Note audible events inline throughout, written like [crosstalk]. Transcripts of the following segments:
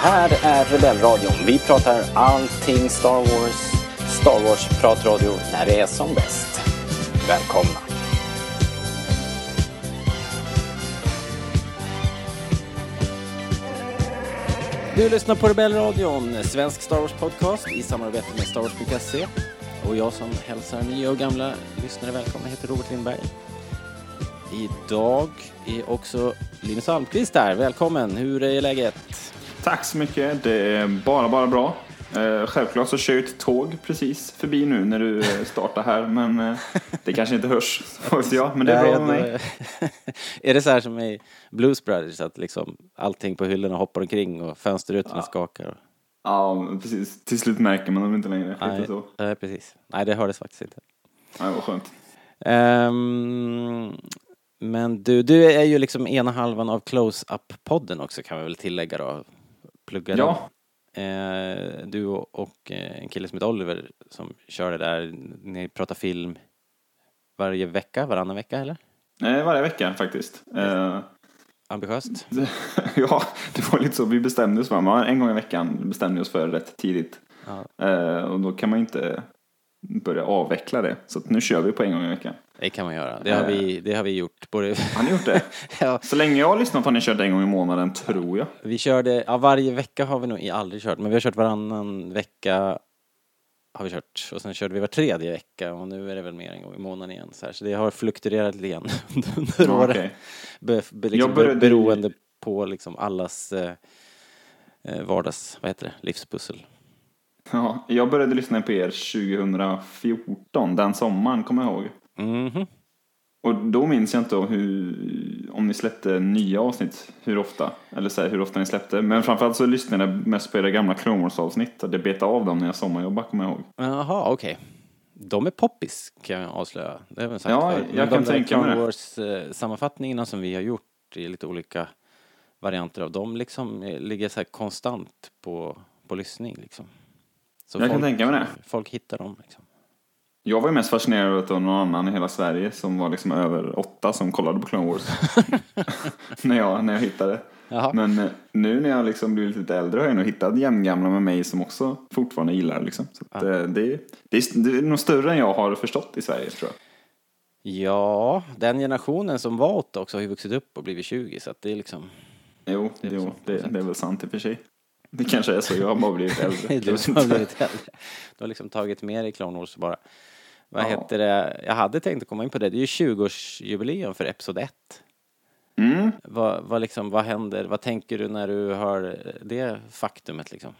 här är Rebellradion. Vi pratar allting Star Wars. Star Wars-pratradio när det är som bäst. Välkomna! Du lyssnar på Rebellradion, svensk Star Wars-podcast i samarbete med Star Wars.se. Och jag som hälsar nya och gamla lyssnare välkomna heter Robert Lindberg. Idag är också Linus Almqvist här. Välkommen! Hur är läget? Tack så mycket. Det är bara, bara bra. Eh, självklart så kör jag ett tåg precis förbi nu när du eh, startar här, men eh, det kanske inte hörs, [laughs] jag, men det är bra med mig. [laughs] är det så här som i Blues Brothers, att liksom allting på hyllorna hoppar omkring och fönsterrutorna Ja. skakar? Ja, precis. Till slut märker man dem inte längre. Nej, så. nej, precis. Nej, det hördes faktiskt inte. Ja, vad skönt. Ehm, men du, du är ju liksom ena halvan av Close-Up-podden också kan vi väl tillägga då. Plugga den. Ja, Eh, du och, och eh, en kille som heter Oliver som kör det där, ni pratar film varje vecka, varannan vecka eller? eh, varje vecka faktiskt. Eh, Ambitiöst? [laughs] ja, det var lite så. Vi bestämde oss för, en gång i veckan bestämde vi oss för rätt tidigt. Ja, Eh, och då kan man inte börja avveckla det. Så nu kör vi på en gång i veckan. Det kan man göra. Det har vi, det har vi gjort. Både, Har ni gjort det? [laughs] ja, Så länge jag har lyssnat har ni kört en gång i månaden, tror jag. vi körde, ja, varje vecka har vi nog aldrig kört, men vi har kört varannan vecka har vi kört och sen körde vi var tredje vecka och nu är det väl mer en gång i månaden igen. Så, här. så det har fluktuerat lite grann [laughs] under Ja, året. okej. Be, be, liksom, började- beroende på liksom allas eh, eh, vardags, vad heter det, livspussel. Ja, jag började lyssna på er 2014, den sommaren, kommer jag ihåg. Mhm. Och då minns jag inte hur, om ni släppte nya avsnitt, hur ofta, eller så här, hur ofta ni släppte. Men framförallt så lyssnade jag mest på era gamla Clone Wars-avsnitt. och Det betade av dem när jag sommarjobbade, kommer jag ihåg. Jaha, okej. De är poppis kan jag avslöja. Det har jag sagt Ja, jag Men kan tänka mig det. Sammanfattningarna som vi har gjort i lite olika varianter av dem liksom eh, ligger så här konstant på, på lyssning liksom. Så Jag kan tänka mig det. Folk hittar dem liksom. Jag var ju mest fascinerad över att det var någon annan i hela Sverige som var liksom över åtta som kollade på Clone Wars. [laughs] när, jag, när jag hittade. Jaha. Men eh, nu när jag liksom blivit lite äldre har jag nog hittat jämngamla med mig som också fortfarande gillar liksom. Så att, eh, det, det, är, det är nog större än jag har förstått i Sverige tror jag. Ja, den generationen som var åtta också har ju vuxit upp och blivit 20 så att det är liksom Jo, Det är jo det, det är väl sant i och för sig. Det kanske är så, jag har bara blivit [laughs] äldre. Du som har blivit äldre. Du har liksom tagit med dig Clone Wars bara. Vad Ja. heter det? Jag hade tänkt att komma in på det. Det är ju 20-årsjubileum för Episod 1. Mm. Vad, vad, liksom, vad händer? Vad tänker du när du hör det faktumet liksom?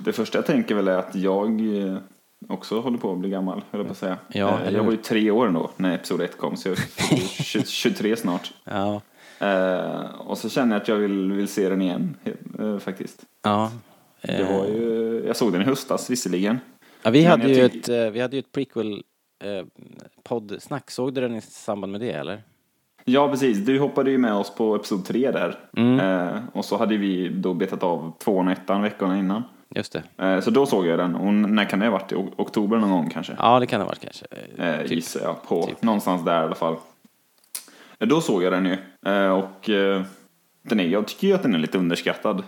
Det första jag tänker väl är att jag eh, också håller på att bli gammal, höll jag på att säga. Ja, Eh, eller jag var ju tre år då när Episod 1 kom, så jag är 20 23 [laughs] snart. Ja. Eh, och så känner jag att jag vill, vill se den igen, faktiskt. Ja. Det var ju, jag såg den i höstas visserligen. Ja vi, hade ju ett, eh, vi hade ju ett prequel eh, poddsnack. Såg du den i samband med det eller? Ja, precis. Du hoppade ju med oss på Episod 3 där. Mm. Eh, och så hade vi då betat av tvåan och ettan veckorna innan. Just det. Eh, så då såg jag den. Och när kan det ha varit? I ok- oktober någon gång kanske? Ja, det kan det ha varit kanske. Eh, Eh, typ. Gissar jag på. Typ. Någonstans där i alla fall. Då såg jag den ju. Och den är, jag tycker ju att den är lite underskattad.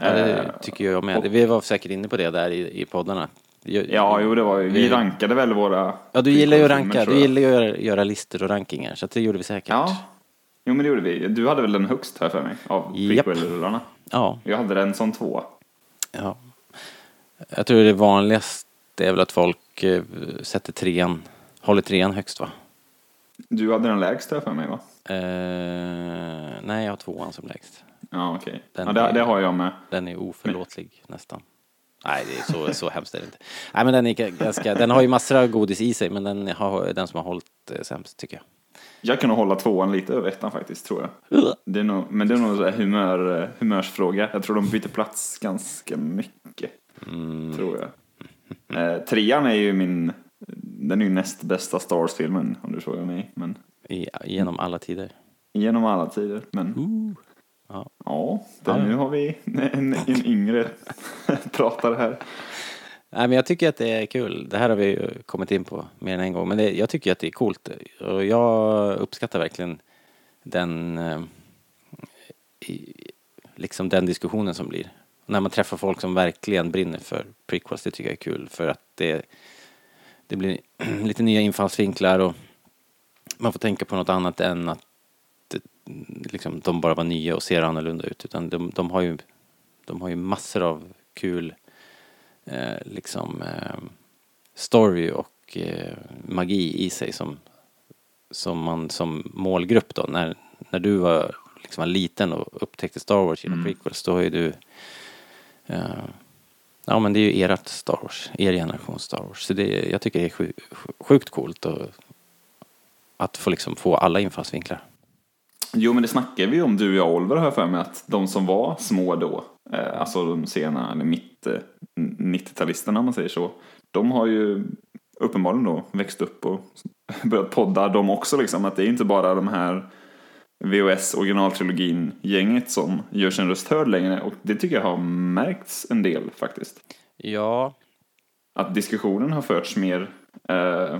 Ja, det tycker jag med. och- Vi var säkert inne på det där i, i poddarna. Jag- Ja, jo det var. Vi Vi- rankade väl våra... Ja, du gillar ju att ranka. Du gillar ju att göra, göra listor och rankingar, så det gjorde vi säkert. Ja. Jo men det gjorde vi. Du hade väl den högst här för mig? Av prequel-rullarna. Ja, Jag hade den som två. ja. Jag tror det vanligaste är väl att folk eh, sätter trean, håller trean högst va? Du hade den lägst här för mig va? Eh, nej, jag har tvåan som lägst. Ja okej. Den Ja, det, det har jag med. Den är oförlåtlig nästan. Nej, det är så, så hemskt är det inte. Nej, men den är ganska, den har ju massor av godis i sig, men den har den som har hållit eh, sämst tycker jag. Jag kan nog hålla tvåan lite över ettan faktiskt tror jag. Det är nog, men det är nog en humör, eh, humörsfråga. Jag tror de byter plats ganska mycket. Mm. Tror jag. Eh, trean är ju min, den är ju näst bästa Star Wars-filmen om du frågar mig. Men I, genom alla tider. genom alla tider. Men Ja. Ja, Ja, ja. nu har vi en, en yngre pratare här. Nej, men jag tycker att det är kul. Det här har vi ju kommit in på mer än en gång. Men det, jag tycker att det är coolt. Och jag uppskattar verkligen den... Eh, liksom den diskussionen som blir. När man träffar folk som verkligen brinner för prequels, det tycker jag är kul för att det, det blir [clears throat] lite nya infallsvinklar och man får tänka på något annat än att liksom, de bara var nya och ser annorlunda ut utan de, de har ju de har ju massor av kul eh, liksom eh, story och eh, magi i sig som, som man som målgrupp då, när, när du var, liksom var liten och upptäckte Star Wars genom Mm. prequels, då är ju du eh, Ja men det är ju ert Star Wars, er generation Star Wars. Så det, jag tycker det är sju, sjukt coolt och, att få liksom få alla infallsvinklar. Jo, men det snackar vi om du och jag Oliver har för mig att de som var små då, eh, alltså de sena, eller mitt, eh, 90-talisterna om man säger så, de har ju uppenbarligen då växt upp och [laughs] börjat podda de också liksom. Att det är inte bara de här VHS originaltrilogin-gänget som gör sin röst hörd längre och det tycker jag har märkts en del faktiskt. Ja, Att diskussionen har förts mer eh,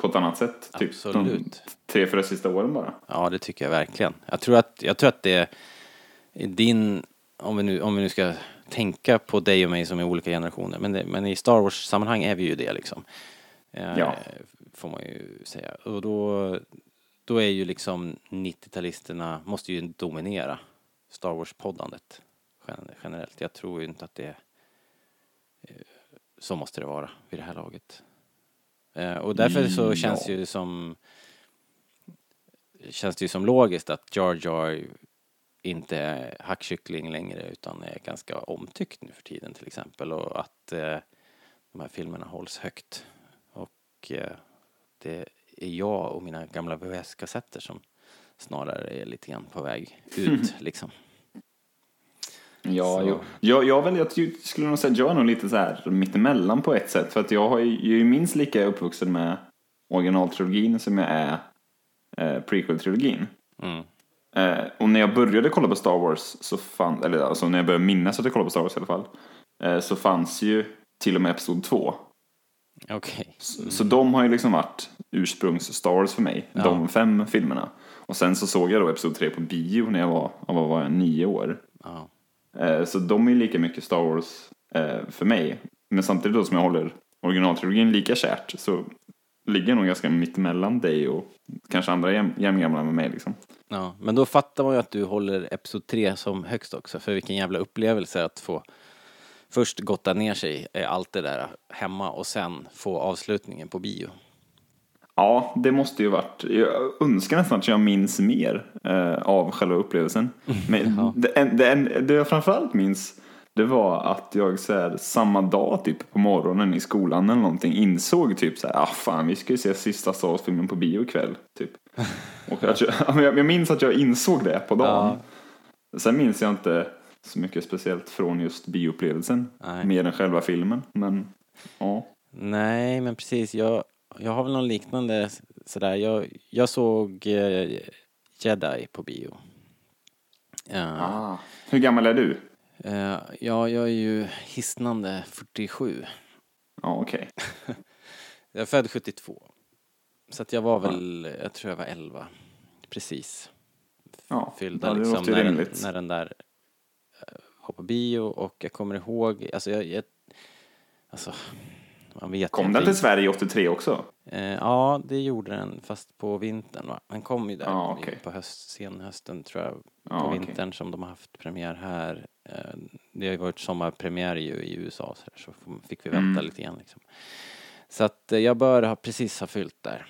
på ett annat sätt. Typ de absolut. tre, fyra sista åren bara. Ja, det tycker jag verkligen. Jag tror att, jag tror att det är din, om vi, nu, om vi nu ska tänka på dig och mig som är olika generationer, men, det, men i Star Wars-sammanhang är vi ju det liksom. Eh, Ja. Får man ju säga. Och då, då är ju liksom 90-talisterna, måste ju dominera Star Wars-poddandet gen- generellt. Jag tror ju inte att det eh, så måste det vara vid det här laget. Eh, och därför så Mm, känns ja. ju som känns det ju som logiskt att Jar Jar inte är hackkyckling längre utan är ganska omtyckt nu för tiden till exempel och att eh, de här filmerna hålls högt. Och eh, det är jag och mina gamla VHS-kassetter som snarare är lite grann på väg ut [laughs] liksom. Ja, jo. Jag, jag, väl, jag skulle nog säga att jag är nog lite så här mittemellan på ett sätt. För att jag, har ju, jag är ju minst lika uppvuxen med originaltrilogin som jag är eh, prequel-trilogin. Mm. Eh, och när jag började kolla på Star Wars, så fann, eller alltså när jag började minnas att jag kollade på Star Wars i alla fall, eh, så fanns ju till och med Episod 2. Okej. Så, så de har ju liksom varit ursprungs-Star Wars för mig, Ja. de fem filmerna. Och sen så såg jag då Episod 3 på bio när jag var, vad var jag, nio år. Ja. Eh, så de är lika mycket Star Wars eh, för mig. Men samtidigt då som jag håller originaltrilogin lika kärt så ligger jag nog ganska mittemellan dig och kanske andra jäm- jämngamla med mig liksom. ja. Men då fattar man ju att du håller Episod 3 som högst också för vilken jävla upplevelse att få först gotta ner sig i allt det där hemma och sen få avslutningen på bio. Ja, det måste ju varit. Jag önskar nästan att jag minns mer eh, av själva upplevelsen. Men Ja. det, det, det jag framförallt minns det var att jag så här, samma dag typ på morgonen i skolan eller någonting insåg typ så här, ah fan vi ska ju se sista Star Wars-filmen på bio ikväll. Typ. [laughs] Och att jag, ja, jag, minns att jag insåg det på dagen. Sen minns jag inte så mycket speciellt från just bioupplevelsen. Nej. Mer än själva filmen. Men ja. Nej, men precis. Jag, jag har väl någon liknande sådär. Jag, jag såg eh, Jedi på bio. Ja, Ah. Hur gammal är du? eh, ja, jag är ju hisnande 47. Ja, okej. [laughs] Jag är född 72. Så att jag var väl, jag tror jag var 11. Precis. Ja, Fyllda ja, liksom när, den, när den där eh, var på bio och jag kommer ihåg, alltså jag, jag alltså, man vet Kom den till Sverige 83 också? Eh, ja, det gjorde den, fast på vintern va? Den kom ju där Ja, okej. på höst, senhösten tror jag, Ja, på vintern som de har haft premiär här. Eh, det har ju varit sommarpremiär ju i USA så, där, så fick vi vänta Mm. lite grann liksom. Så att eh, jag bör ha precis ha fyllt där.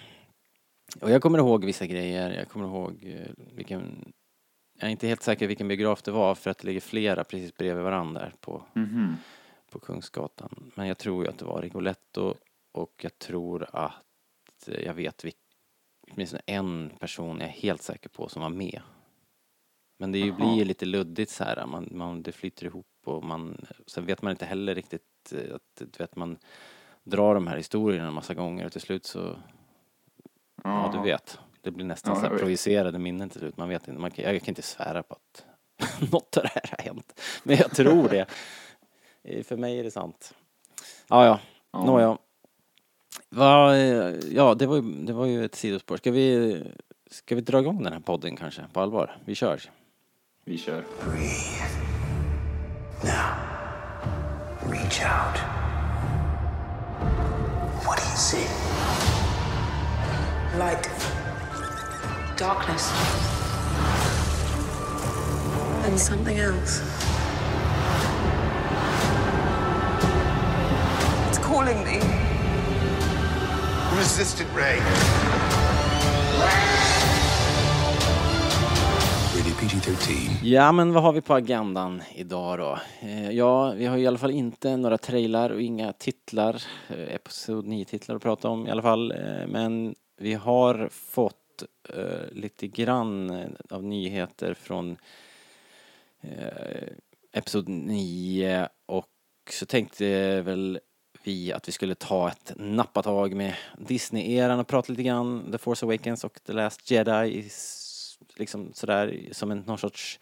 Och jag kommer ihåg vissa grejer, jag kommer ihåg eh, vilken, jag är inte helt säker vilken biograf det var för att det ligger flera precis bredvid varandra på Mhm. På Kungsgatan. Men jag tror ju att det var Rigoletto och jag tror att jag vet vilk, åtminstone en person jag är helt säker på som var med. Men det ju, blir ju lite luddigt så här, man, man, det flyter ihop och man, sen vet man inte heller riktigt eh, att, du vet man drar de här historierna en massa gånger och till slut så, ja, du vet. Det blir nästan Ja, så här projicerade minnen till slut. Man vet inte, man kan, jag kan inte svära på att [laughs] något av det här har hänt. Men jag tror det. För mig är det sant. Ja, ja. Ja. Nåja. Va, ja, det var, ju, det var ju ett sidospår. Ska vi, ska vi dra igång den här podden kanske, på allvar? Vi kör. Vi kör. Breathe. Now, reach out. What do you see? Light. Darkness. And something else. Calling me. Resistant ray. Rated PG-13. Ja, men vad har vi på agendan idag då? Eh, ja, vi har i alla fall inte några trailrar och inga titlar, eh, Episod 9-titlar att prata om i alla fall. Eh, men vi har fått lite grann av nyheter från eh, Episod 9 och så tänkte väl vi att vi skulle ta ett nappatag med Disney-eran och prata lite grann The Force Awakens och The Last Jedi liksom sådär som en någon sorts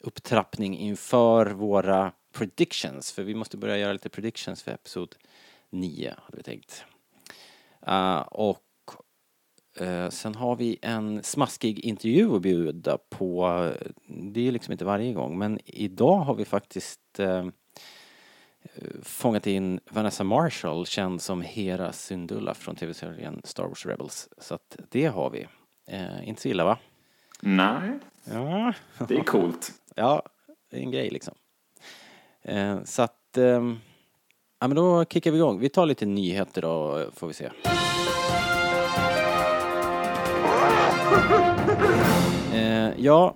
upptrappning inför våra predictions för vi måste börja göra lite predictions för Episod 9 hade vi tänkt. Uh, och uh, sen har vi en smaskig intervju att bjuda på. Det är ju liksom inte varje gång men idag har vi faktiskt uh, fångat in Vanessa Marshall, känd som Hera Syndulla från tv-serien Star Wars Rebels. Så att det har vi. Eh, inte så illa va? Nej, Ja. det är coolt. [laughs] Ja, det är en grej liksom. Eh, så att, ehm, ja men då kickar vi igång. Vi tar lite nyheter då, får vi se. Eh, ja,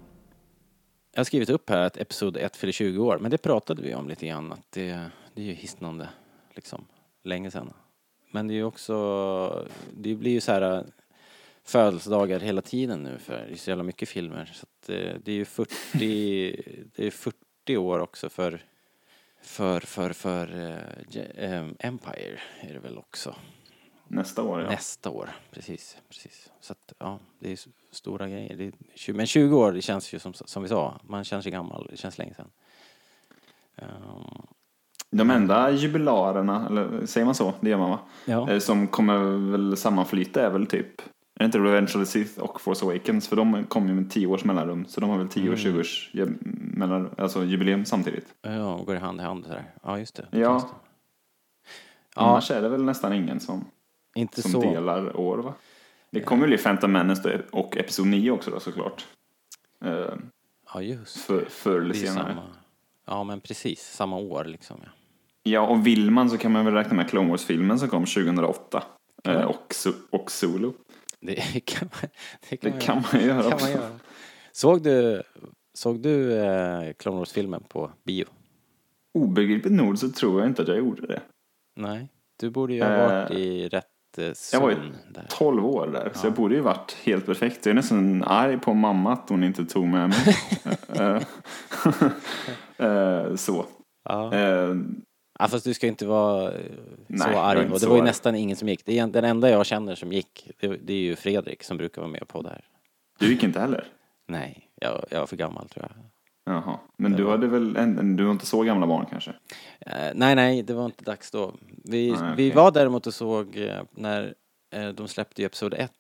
jag har skrivit upp här att Episod 1 fyller 20 år, men det pratade vi om lite grann att det, det är ju hisnande, liksom, länge sedan. Men det är ju också, det blir ju så här eh, födelsedagar hela tiden nu för det är så jävla mycket filmer så att eh, det är ju 40, [laughs] det är 40 år också för för, för, för eh, Empire är det väl också. Nästa år, ja. Nästa år, precis, precis. Så att, ja, det är stora grejer. Är, tju- men 20 år, det känns ju som, som vi sa, man känns ju gammal, det känns länge sedan. Ehm, De enda jubilarerna, eller säger man så? Det gör man va? ja. Eh, Som kommer väl sammanflyta är väl typ, är det inte Revenge of the Sith och Force Awakens? För de kom ju med 10 års mellanrum, så de har väl 10 och 20 års mellan, alltså jubileum samtidigt. ja, går det hand i hand sådär. Ja, just det. det Ja. finns det. Ja, Annars är det väl nästan ingen som, inte som så. delar år va? Det kommer ju bli Phantom Menace och Episod 9 också då såklart. Eh, Ja, just för, förr eller det. senare. samma. Ja, men precis. Samma år liksom. Ja. Ja, och vill man så kan man väl räkna med Clone Wars-filmen som kom 2008. Kan man? Eh, och, och Solo. Det [laughs] kan man, det kan Det man kan man göra kan man göra. Såg du, såg du eh, Clone Wars-filmen på bio? Obegripligt nog så tror jag inte att jag gjorde det. Nej, du borde ju ha Eh, varit i rätt eh, Jag var ju zon där. 12 år där, så jag borde ju varit helt perfekt. Jag är nästan arg på mamma att hon inte tog med mig. [laughs] Eh, [laughs] eh, så. Ja. Ja, fast du ska inte vara eh, Nej, så arg. inte Och det var ju nästan ingen som gick. Den enda jag känner som gick, det, är ju Fredrik som brukar vara med på det här. du gick inte heller? Nej, jag, jag var för gammal tror jag. Jaha. Men du hade väl, en, du var inte så gamla barn kanske? Eh, nej, nej, det var inte dags då. Vi, Nej, vi okej. var däremot och såg eh, när eh, de släppte ju Episod 1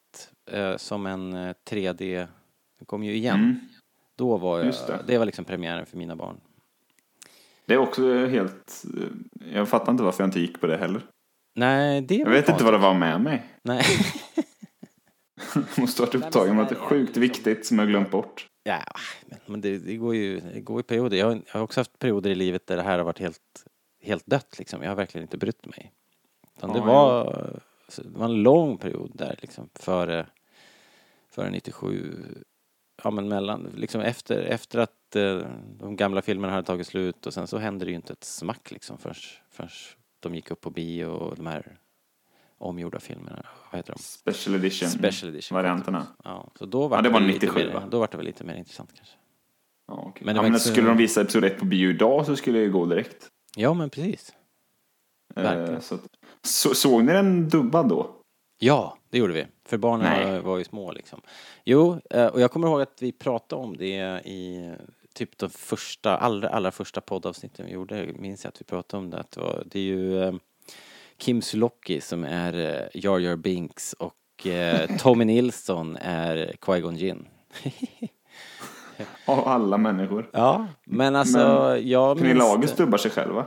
eh, som en eh, 3D, det kom ju igen. Mm. Då var jag, det. det. var liksom premiären för mina barn. Det är också helt... eh, Jag fattar inte varför jag inte gick på det heller. Nej, det Jag vet inte vad det var med mig. Nej. [laughs] Måste varit upptagen med att det är sjukt viktigt som jag glömt bort. ja, men- det, det går ju det går i perioder. Jag, har- jag har också haft perioder i livet där det här har varit helt, helt dött liksom. Jag har verkligen inte brytt mig. Utan det var, det var en lång period där liksom före, före 97. Ja men mellan, liksom efter, efter att eh, de gamla filmerna hade tagit slut och sen så hände det ju inte ett smack liksom förrän, förrän de gick upp på bio och de här omgjorda filmerna, vad heter de? Special edition. Special edition. varianterna. Ja, så då var, Ja, det var lite 97, mer, va? Då var det väl lite mer intressant kanske. Ja, okej. Men ja, men skulle de visa Episod 1 på bio idag så skulle jag ju gå direkt. Ja men precis. Eh, så, såg ni den dubbad då? Ja, det gjorde vi. För barnen Nej. var, var ju små liksom. Jo, eh, och jag kommer ihåg att vi pratade om det i typ de första, allra, allra första poddavsnitten vi gjorde. Minns jag att vi pratade om det. Att det, var, det är ju eh, Kim Sulocki som är eh, Jar Jar Binks och Tommy Nilsson är Qui-Gon Jinn. Av alla människor. Ja, men alltså Men jag Pernilla minns August dubbar sig själv va?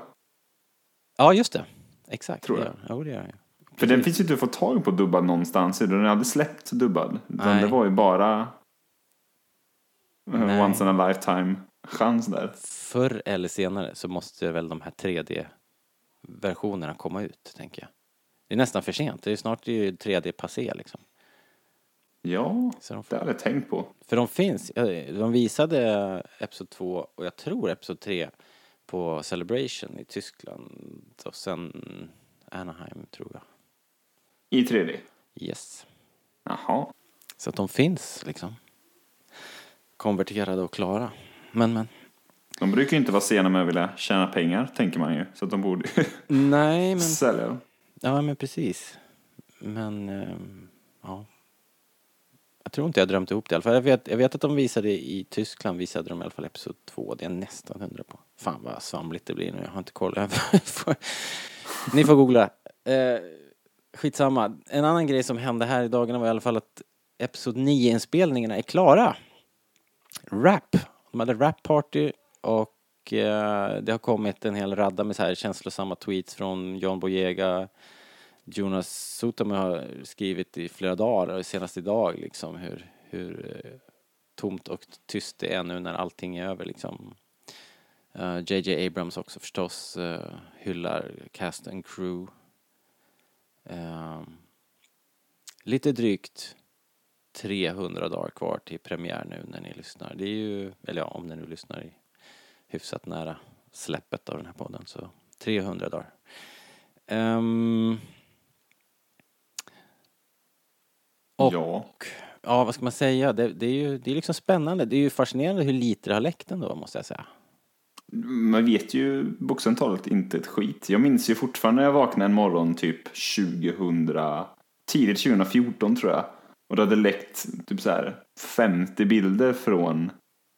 Ja, just det. Exakt. Tror jag. Jo, det gör jag. För den finns ju inte att få tag på dubbad någonstans. Den är aldrig släppt dubbad. Utan det var ju bara eh, Nej. once in a lifetime chans där. Förr eller senare så måste väl de här 3D-versionerna komma ut, tänker jag. Det är nästan för sent. Det är snart ju 3D passé liksom. Ja, Så de det får, hade jag tänkt på. för de finns. ja, De visade Episod 2 och jag tror Episod 3 på Celebration i Tyskland och sen Anaheim tror jag. I 3D. Yes. Jaha. Så att de finns liksom. Konverterade och klara. Men men. De brukar ju inte vara sena med att vilja tjäna pengar, tänker man ju. Så att de borde [laughs] Nej men. [laughs] sälja dem. Ja men precis. Men ehm, ja. Jag tror inte jag drömt ihop det i alla fall. Jag vet, jag vet att de visade i Tyskland visade de i alla fall Episod 2. Det är jag nästan hundra på. Fan vad svamligt det blir nu. Jag har inte koll. [laughs] Ni får googla. Skitsamma. En annan grej som hände här i dagarna var i alla fall att Episod 9-inspelningarna är klara. Rap. De hade rap party och eh, det har kommit en hel radda med så här känslosamma tweets från John Boyega. Jonas Sotamo har skrivit i flera dagar, och senast idag liksom hur, hur eh, tomt och tyst det är nu när allting är över liksom. Eh, JJ Abrams också förstås uh, hyllar cast and crew. Ehm, lite drygt 300 dagar kvar till premiär nu när ni lyssnar. Det är ju, eller ja, om ni nu lyssnar i hyfsat nära släppet av den här podden så 300 dagar. Ehm, Och- Ja. ja, vad ska man säga? Det, det är ju det är liksom spännande. Det är ju fascinerande hur lite det har läckt ändå, måste jag säga. Man vet ju bokstavligt talat inte ett skit. Jag minns ju fortfarande när jag vaknade en morgon typ 2000, tidigt 2014 tror jag. Och det hade läckt typ så här 50 bilder från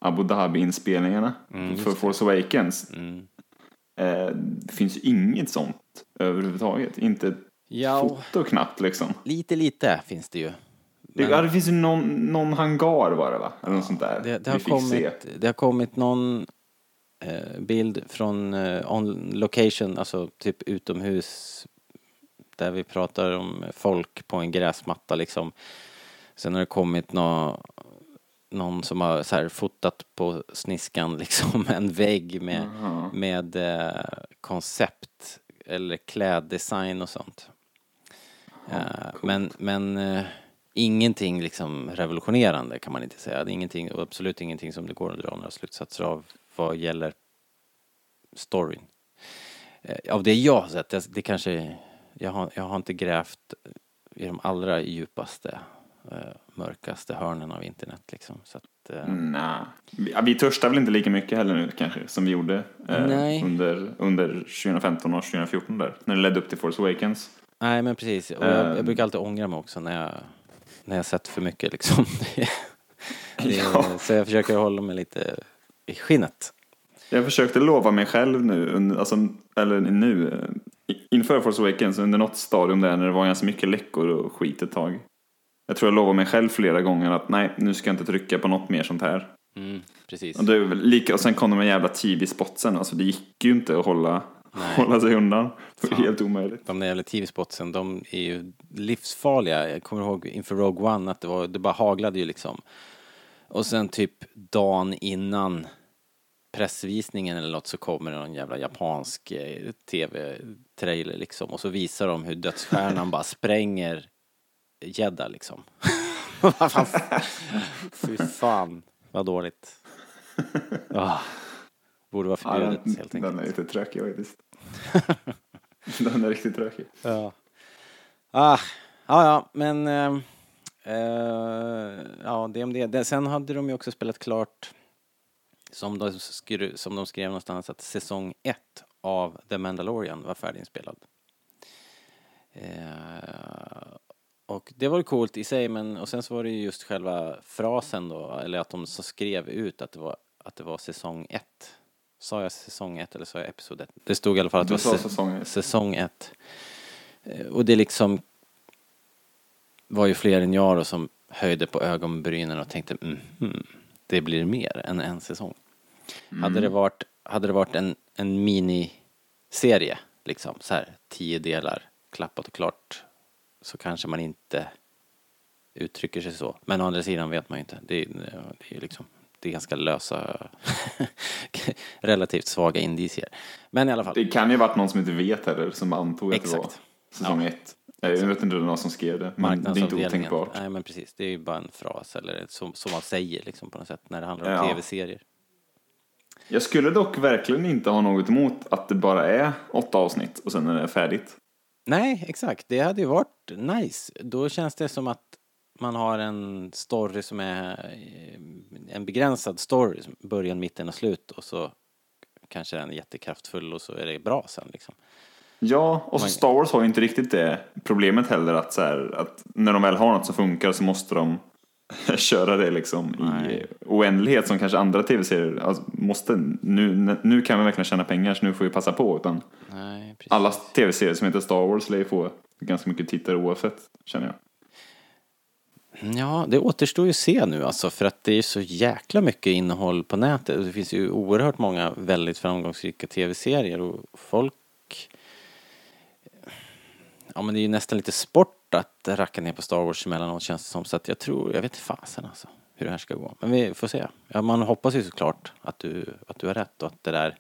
Abu Dhabi-inspelningarna Mm, för det. Force Awakens. Mm. Eh, det finns ju inget sånt överhuvudtaget. Inte ett Ja, foto knappt liksom. lite, lite finns det ju. Det, Men- ja, det finns ju någon, någon hangar var det va? Eller något sånt där. Det, det, har fick se. kommit, det har kommit någon bild från eh, on location, alltså typ utomhus där vi pratar om folk på en gräsmatta liksom. Sen har det kommit nå, någon som har så fotat på sniskan [laughs] liksom en vägg med, Aha. med eh, koncept eller kläddesign och sånt. Eh, men men eh, ingenting liksom revolutionerande kan man inte säga. Det är ingenting, och absolut ingenting som det går att dra några slutsatser av vad gäller storyn. Eh, av det jag har sett, det, kanske, jag har, jag har inte grävt i de allra djupaste, eh, mörkaste hörnen av internet liksom. Så att, eh, Nej. Vi, törstar väl inte lika mycket heller nu kanske som vi gjorde eh, under, under 2015 och 2014 där. När det ledde upp till Force Awakens. Nej men precis, och jag, jag brukar alltid ångra mig också när jag, när jag sett för mycket liksom. [laughs] Det, Ja. Så jag försöker hålla mig lite i skinnet. Jag försökte lova mig själv nu, alltså, eller nu, eh, inför Force Awakens under något stadium där när det var ganska mycket läckor och skit ett tag. Jag tror jag lovade mig själv flera gånger att nej, nu ska jag inte trycka på något mer sånt här. Mm, precis. Och, det lika, och sen kom de med jävla TV-spotsen, alltså det gick ju inte att hålla, [laughs] hålla sig undan. Det var Fan. helt omöjligt. De där jävla TV-spotsen, de är ju livsfarliga. Jag kommer ihåg inför Rogue One att det, var, det bara haglade ju liksom. Och sen typ dagen innan pressvisningen eller något så kommer det någon jävla japansk eh, TV-trailer liksom. Och så visar de hur dödsstjärnan bara spränger gädda liksom. [laughs] Fy fan, vad dåligt. Ah, borde vara Ja, förbjudet den, helt den enkelt. är lite tråkig faktiskt. [laughs] den är riktigt tråkig. Ja. Ah, ja, ja, men... ehm, eh, ja, det om det. Sen hade de ju också spelat klart, som de, skrev, som de skrev någonstans, att säsong ett av The Mandalorian var färdiginspelad. Eh, och det var coolt i sig, men och sen så var det ju just själva frasen då, eller att de så skrev ut att det var, att det var säsong ett. Sa jag säsong ett eller sa jag episod ett? Det stod i alla fall att det var säsong ett. säsong ett. Eh, Och det liksom var ju fler än jag då som höjde på ögonbrynen och tänkte mm, hmm. det blir mer än en säsong. Hade det varit, hade det varit en, en miniserie, liksom så här tio delar, klappat och klart, så kanske man inte uttrycker sig så. Men å andra sidan vet man ju inte. Det, är- det är liksom, det är ganska lösa, [laughs] relativt svaga indicier. Men i alla fall. Det kan ju varit någon som inte vet heller, som antog att det var Exakt. säsong Ja. ett. Jag vet inte någon som skrev det, men det är inte otänkbart. Nej men precis, det är ju bara en fras eller som, som man säger liksom på något sätt när det handlar om Ja. tv-serier. Jag skulle dock verkligen inte ha något emot att det bara är åtta avsnitt och sen är det färdigt. Nej, exakt. Det hade ju varit nice. Då känns det som att man har en story som är eh, en begränsad story, början, mitten och slut och så kanske den är jättekraftfull och så är det bra sen liksom. Ja, och så Star Wars har ju inte riktigt det problemet heller att, så här, att när de väl har något som funkar så måste de [laughs] köra det liksom i Nej. oändlighet som kanske andra tv-serier alltså, måste. Nu, nu kan vi verkligen tjäna pengar så nu får vi passa på. Utan Nej, alla tv-serier som heter Star Wars lär ju få ganska mycket tittare oavsett, känner jag. Ja, det återstår ju att se nu alltså för att det är så jäkla mycket innehåll på nätet. Det finns ju oerhört många väldigt framgångsrika tv-serier och folk... Ja men det är ju nästan lite sport att racka ner på Star Wars emellanåt känns det som. Så att jag tror, jag vet fasen alltså hur det här ska gå. Men vi får se. Ja, man hoppas ju såklart att du, att du har rätt och att det där...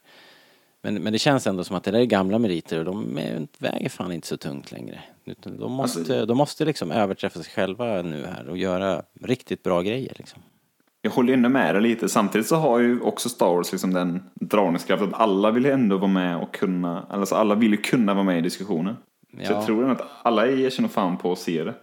Men, men det känns ändå som att det där är gamla meriter och de är, väger fan inte så tungt längre. De måste, Alltså- de måste liksom överträffa sig själva nu här och göra riktigt bra grejer liksom. Jag håller ju ändå med dig lite. Samtidigt så har ju också Star Wars liksom den dragningskraften att alla vill ändå vara med och kunna, alltså alla vill ju kunna vara med i diskussionen. Så Ja. jag tror att alla ger sig nog fan på att se det.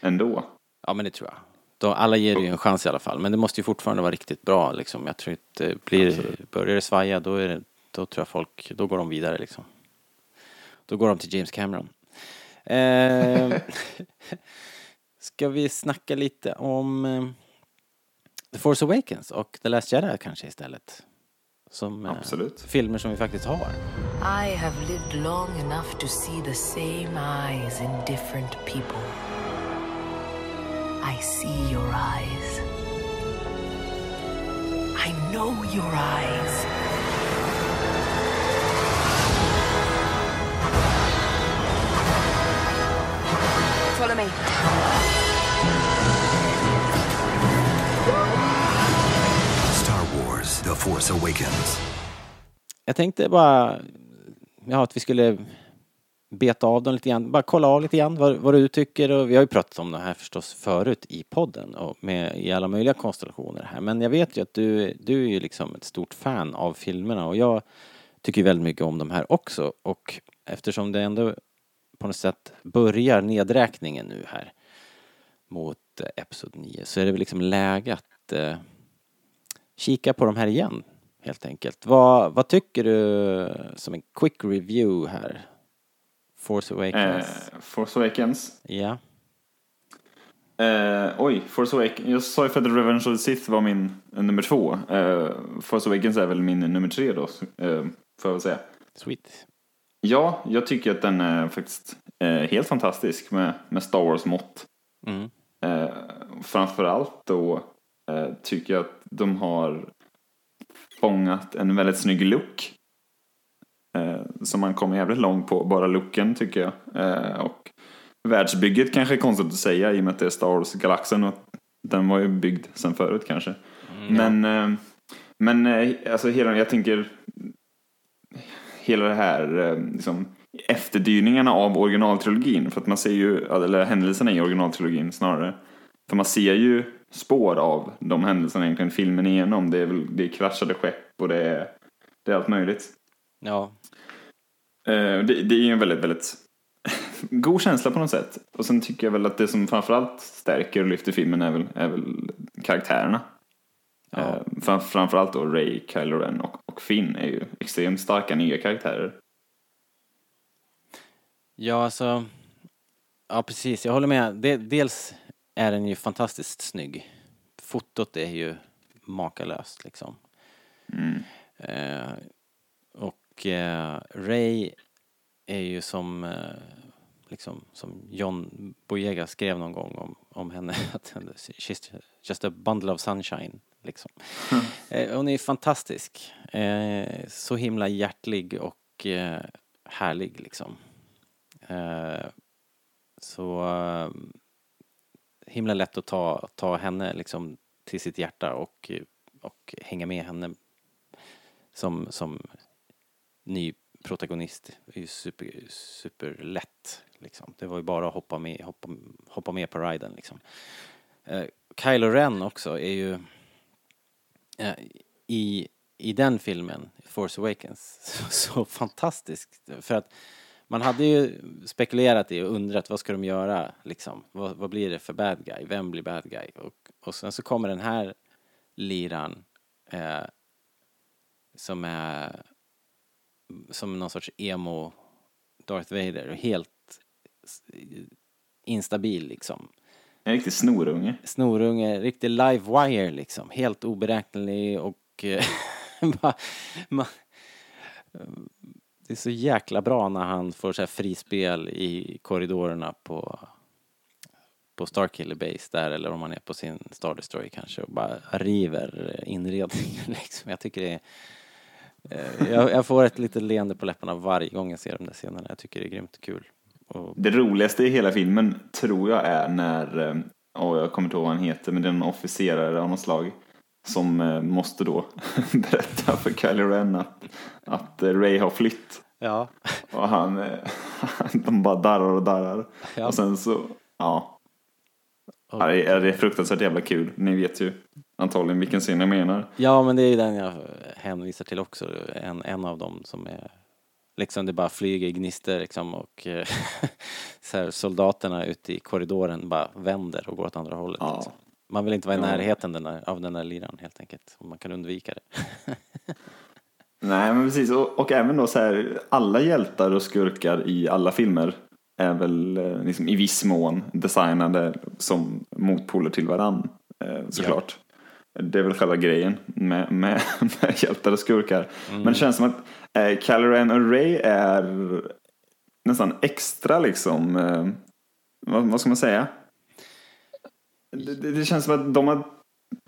Ändå. Ja men det tror jag. Då, alla ger ju en chans i alla fall. Men det måste ju fortfarande vara riktigt bra liksom. Jag tror inte, blir, börjar det svaja då, är det, då tror jag folk, då går de vidare liksom. Då går de till James Cameron. Eh, [laughs] ska vi snacka lite om eh, The Force Awakens och The Last Jedi kanske istället? Som eh, filmer som vi faktiskt har. I have lived long enough to see the same eyes in different people. I see your eyes. I know your eyes. Follow me. Star Wars The Force Awakens. Jag tänkte bara ja, att vi skulle beta av dem lite grann, bara kolla av lite grann vad, vad du tycker. Och vi har ju pratat om det här förstås förut i podden och med i alla möjliga konstellationer här. Men jag vet ju att du, du är ju liksom ett stort fan av filmerna. Och jag tycker väldigt mycket om de här också. Och eftersom det ändå på något sätt börjar nedräkningen nu här mot Episod 9 så är det väl liksom läge att eh, kika på de här igen helt enkelt. Vad, vad tycker du som en quick review här? Force Eh, Awakens. Force Awakens. Ja. Eh, oj, Force Awakens. Jag sa ju för att Revenge of the Sith var min eh, nummer två. Eh, Force Awakens är väl min nummer tre då, eh, får jag väl säga. Sweet. Ja, jag tycker att den är faktiskt eh, helt fantastisk med, med Star Wars-mått. Mm. Eh, framförallt då eh, tycker jag att de har fångat en väldigt snygg look. Eh, som man kommer jävligt långt på, bara looken tycker jag. Eh, och världsbygget kanske är konstigt att säga i och med att det är Star Wars-galaxen och den var ju byggd sen förut kanske. Men, eh, men eh, alltså hela, jag tänker hela det här eh, liksom, efterdyningarna av originaltrilogin. För att man ser ju, eller händelserna i originaltrilogin snarare. För man ser ju spår av de händelserna egentligen filmen igenom. Det är, väl, det är kraschade skepp och det är, det är allt möjligt. Ja. Eh, det, det är ju en väldigt, väldigt [laughs] god känsla på något sätt. Och sen tycker jag väl att det som framförallt stärker och lyfter filmen är väl, är väl karaktärerna. Ja. Eh, fram, framförallt då Ray, Kylo Ren och, och Finn är ju extremt starka nya karaktärer. Ja, alltså. Ja, precis. Jag håller med. Dels är den ju fantastiskt snygg. Fotot är ju makalöst liksom. Eh, och eh, Ray är ju som, eh, liksom, som John Boyega skrev någon gång om, om henne. [laughs] Att she's just a bundle of sunshine. liksom. [laughs] Eh, hon är fantastisk. Eh, så himla hjärtlig och eh, härlig liksom. Så himla lätt att ta, ta henne liksom till sitt hjärta och, och hänga med henne som, som ny protagonist. Det är ju super, superlätt liksom. Det var ju bara att hoppa med, hoppa, hoppa med på riden liksom. Eh, Kylo Ren också är ju eh, i, i den filmen, Force Awakens, så, [laughs] så fantastisk. För att man hade ju spekulerat i och undrat vad ska de göra liksom? Vad, vad blir det för bad guy? Vem blir bad guy? Och, och sen så kommer den här liran eh, som är som någon sorts emo Darth Vader, helt s- instabil liksom. En riktig snorunge. Snorunge, riktig live wire liksom, helt oberäknelig och eh, [laughs] man, det är så jäkla bra när han får så här frispel i korridorerna på på Starkiller Base där eller om man är på sin Star Destroyer kanske och bara river inredningen [laughs] liksom. Jag tycker det är eh, jag, jag får ett litet leende på läpparna varje gång jag ser de där scenerna. Jag tycker det är grymt kul. Och, Det roligaste i hela filmen tror jag är när, oh, jag kommer inte ihåg vad han heter, men det är en officerare av något slag som eh, måste då [laughs] berätta för Kylie Ren att, att eh, Ray har flytt. ja. Och han, eh, [laughs] de bara darrar och darrar. Ja. Och sen så, ja. Ja, det är, det är fruktansvärt jävla kul. Ni vet ju antagligen vilken scen jag menar. Ja, men det är ju den jag hänvisar till också. En, en av dem som är liksom det bara flyger gnistor liksom och eh, [laughs] så här, soldaterna ute i korridoren bara vänder och går åt andra hållet. Ja. Liksom. Man vill inte vara i närheten den där, av den där liran helt enkelt. Om man kan undvika det. [laughs] Nej men precis, och, och även då så här, alla hjältar och skurkar i alla filmer är väl eh, liksom, i viss mån designade som motpoler till varann. Eh, såklart. Det är väl själva grejen med, med, [laughs] med hjältar och skurkar. Men det känns som att eh, Kylo Ren och Ray är nästan extra liksom, eh, vad, vad ska man säga? Det, det, det känns som att de har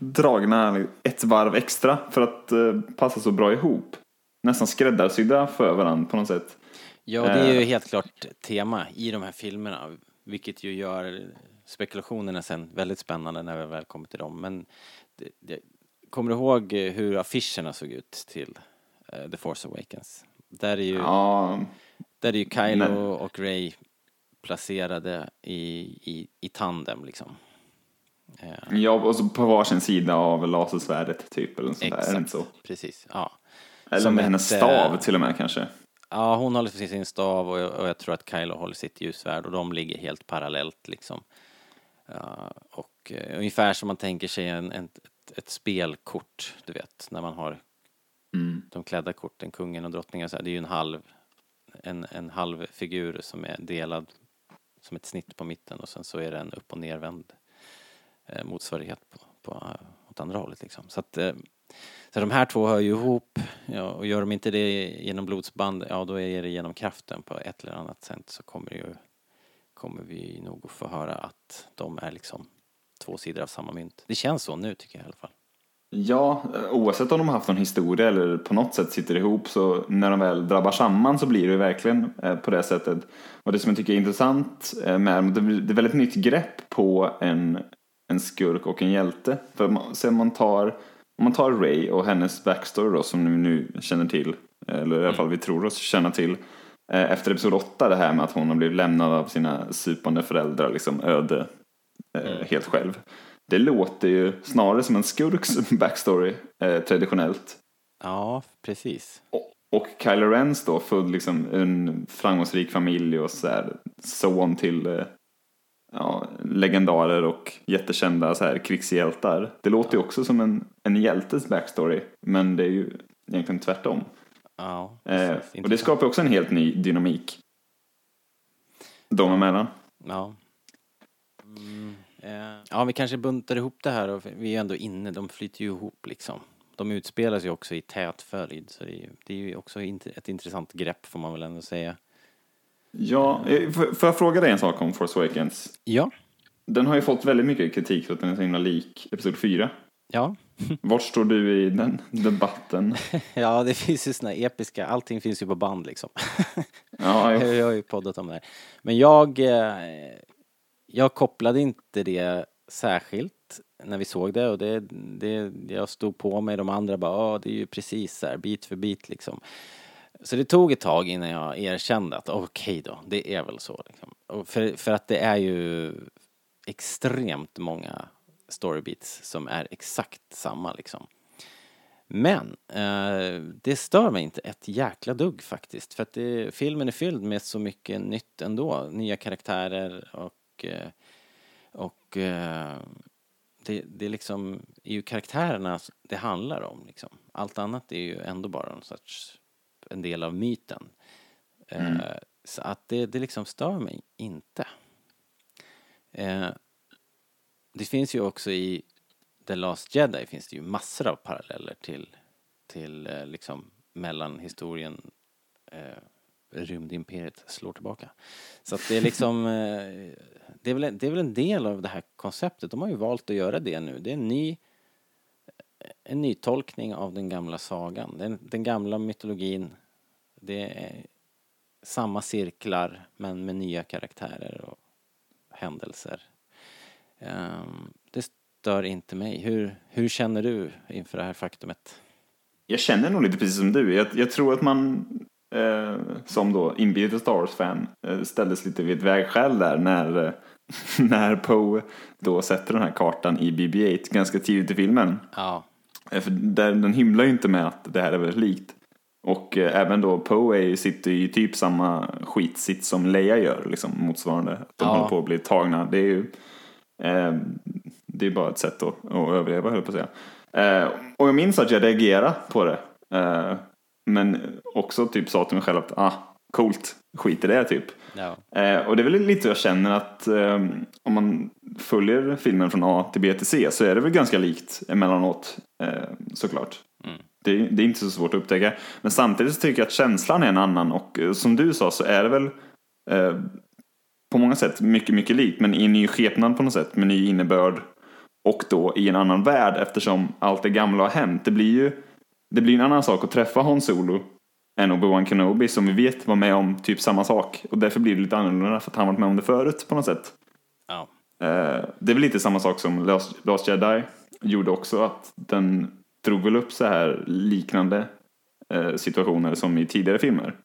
dragna ett varv extra för att eh, passa så bra ihop. Nästan skräddarsydda för varandra på något sätt. Ja, det är ju Eh. helt klart tema i de här filmerna. Vilket ju gör spekulationerna sen väldigt spännande när vi väl kommer till dem. Men det, det, kommer du ihåg hur affischerna såg ut till eh, The Force Awakens? Där är ju, Ja, där är ju Kylo Nej. och Ray placerade i, i, i tandem liksom. Eh, ja, och så på varsin sida av lasersvärdet typ. Eller något sånt där. Är det inte så? precis. Ja. Eller Som med hennes ett, stav till och med kanske. Ja, hon håller för sin stav och jag, och jag tror att Kylo håller sitt ljusvärd och de ligger helt parallellt liksom. Ja, och eh, ungefär som man tänker sig en, en, ett, ett spelkort, du vet, när man har Mm. de klädda korten, kungen och drottningen, så här, det är ju en halv, en, en halv figur som är delad som ett snitt på mitten och sen så är det en upp och nervänd eh, motsvarighet på, på, eh, åt andra hållet liksom. Så att eh, så de här två hör ju ihop ja, och gör de inte det genom blodsband, ja då är det genom kraften på ett eller annat sätt så kommer det ju kommer vi nog att få höra att de är liksom två sidor av samma mynt. Det känns så nu tycker jag i alla fall. Ja, oavsett om de har haft någon historia eller på något sätt sitter ihop så när de väl drabbar samman så blir det ju verkligen eh, på det sättet. Och det som jag tycker är intressant eh, med dem, det är väldigt nytt grepp på en, en skurk och en hjälte. För sen man tar, om man tar Ray och hennes backstory då som ni nu känner till, eller i alla fall vi tror oss känna till, eh, efter episod 8 det här med att hon har blivit lämnad av sina supande föräldrar liksom öde eh, helt själv. Det låter ju snarare som en skurks [laughs] backstory eh, traditionellt. Ja, precis. Och, och Kylo Rens då, född liksom en framgångsrik familj och så här, son till eh, ja, legendarer och jättekända så här, krigshjältar. Det låter ju också som en, en hjältes backstory, men det är ju egentligen tvärtom. Ja, Eh, och det skapar också en helt ny dynamik. De emellan. Ja. Mm, eh, ja, vi kanske buntar ihop det här och vi är ändå inne, de flyter ju ihop liksom. De utspelas ju också i tät följd så det är ju, det är ju också ett intressant grepp får man väl ändå säga. Ja, eh, får jag fråga dig en sak om Force Awakens? Ja. Den har ju fått väldigt mycket kritik för att den är så himla lik Episod 4. Ja. Vart står du i den debatten? [laughs] Ja, det finns ju såna episka, allting finns ju på band liksom. [laughs] Ja, jo. Jag har ju poddat om det här. Men jag, eh, jag kopplade inte det särskilt när vi såg det och det, det jag stod på mig, de andra bara, ja det är ju precis så här, bit för bit liksom. Så det tog ett tag innan jag erkände att okej då, det är väl så. Liksom. För, för att det är ju extremt många storybeats som är exakt samma liksom. Men eh, det stör mig inte ett jäkla dugg faktiskt. För att det, filmen är fylld med så mycket nytt ändå. Nya karaktärer och, eh, och eh, det, det är liksom är ju karaktärerna det handlar om liksom. Allt annat är ju ändå bara en sorts en del av myten. Eh, så att det, det liksom stör mig inte. Eh, det finns ju också i The Last Jedi finns det ju massor av paralleller till, till eh, liksom mellanhistorien eh, rymdimperiet slår tillbaka. Så att det är liksom, [laughs] eh, det, är väl, det är väl en del av det här konceptet. De har ju valt att göra det nu. Det är en ny, en ny tolkning av den gamla sagan. Den, den gamla mytologin. Det är samma cirklar men med nya karaktärer och händelser. Ehm, det stör inte mig. Hur, hur känner du inför det här faktumet? Jag känner nog lite precis som du. Jag, jag tror att man eh, som då inbiten Star Wars-fan eh, ställdes lite vid ett vägskäl där när, eh, [laughs] när Poe då sätter den här kartan i BB-8 ganska tidigt i filmen. Ja, Eh, För där, den hymlar ju inte med att det här är väldigt likt. Och eh, även då Poe sitter i typ samma skitsits som Leia gör, liksom motsvarande. Att de Ja. håller på att bli tagna. Det är ju eh, det är bara ett sätt att, att överleva, höll jag på att säga. Eh, och jag minns att jag reagerade på det. Eh, men också typ sa till mig själv att ah, coolt, skit i det typ. ja, Eh, och det är väl lite jag känner att eh, om man följer filmen från A till B till C så är det väl ganska likt emellanåt eh, såklart. Det, det är inte så svårt att upptäcka. Men samtidigt så tycker jag att känslan är en annan och eh, som du sa så är det väl eh, på många sätt mycket, mycket likt men i en ny skepnad på något sätt med ny innebörd och då i en annan värld eftersom allt det gamla har hänt. Det blir ju det blir en annan sak att träffa Han Solo än Obi-Wan Kenobi som vi vet var med om typ samma sak. Och därför blir det lite annorlunda för att han varit med om det förut på något sätt. ja, Eh, det är väl lite samma sak som Last Jedi gjorde också att den drog väl upp så här liknande eh, situationer som i tidigare filmer.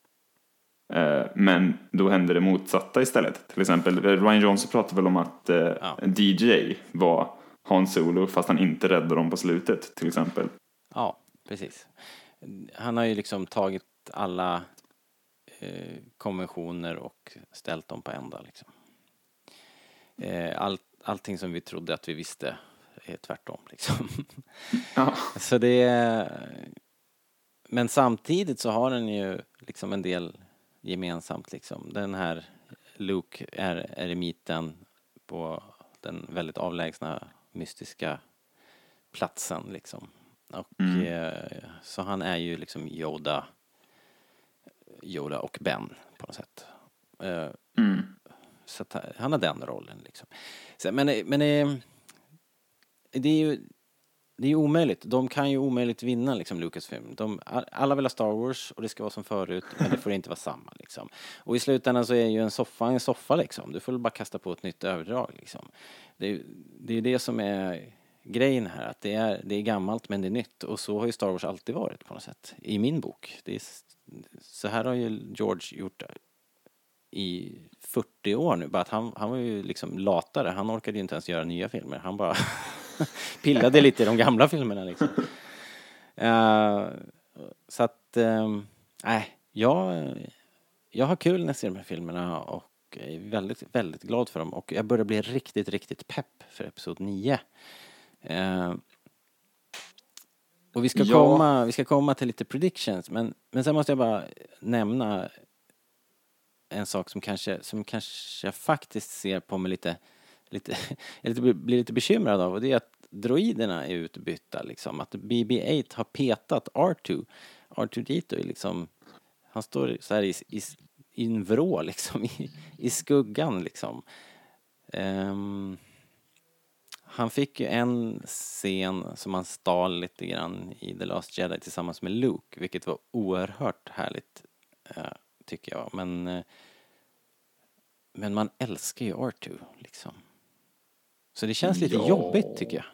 Eh, men då hände det motsatta istället. Till exempel eh, Ryan Johnson pratade väl om att eh, Ja. DJ var Han Solo fast han inte räddade dem på slutet till exempel. ja, precis. Han har ju liksom tagit alla eh, konventioner och ställt dem på ända liksom. Eh, all, allting som vi trodde att vi visste är tvärtom liksom. Ja. [laughs] Så det är... Men samtidigt så har den ju liksom en del gemensamt liksom. Den här Luke är eremiten på den väldigt avlägsna mystiska platsen liksom. Och eh, så han är ju liksom Yoda, Yoda och Ben på något sätt. Eh, Mm. så att han har den rollen liksom. Så, men men eh, det är ju det är ju omöjligt. De kan ju omöjligt vinna liksom Lucasfilm. De, alla vill ha Star Wars och det ska vara som förut men det får inte vara samma liksom. Och i slutändan så är ju en soffa en soffa liksom. Du får bara kasta på ett nytt överdrag liksom. Det är det, är ju det som är grejen här. Att det är, det är gammalt men det är nytt. Och så har ju Star Wars alltid varit på något sätt. I min bok. Det är, så här har ju George gjort i 40 år nu. Bara att han, han var ju liksom latare. Han orkade ju inte ens göra nya filmer. Han bara [laughs] [laughs] pillade lite i de gamla filmerna liksom. Eh, så att, eh, nej, jag, jag har kul när jag ser de här filmerna och är väldigt, väldigt glad för dem. Och jag börjar bli riktigt, riktigt pepp för Episod 9. Eh, och vi ska, Ja. komma, vi ska komma till lite predictions, men, men sen måste jag bara nämna en sak som kanske, som kanske jag faktiskt ser på med lite, lite, jag lite, blir lite bekymrad av och det är att droiderna är utbytta liksom. Att BB-8 har petat R2. R2D2 är liksom, han står så här i, i, i en vrå [laughs] liksom, i, i skuggan liksom. Um, Han fick ju en scen som han stal lite grann i The Last Jedi tillsammans med Luke, vilket var oerhört härligt, uh, tycker jag. Men, uh, men man älskar ju R2, liksom. Så det känns lite Ja. jobbigt, tycker jag.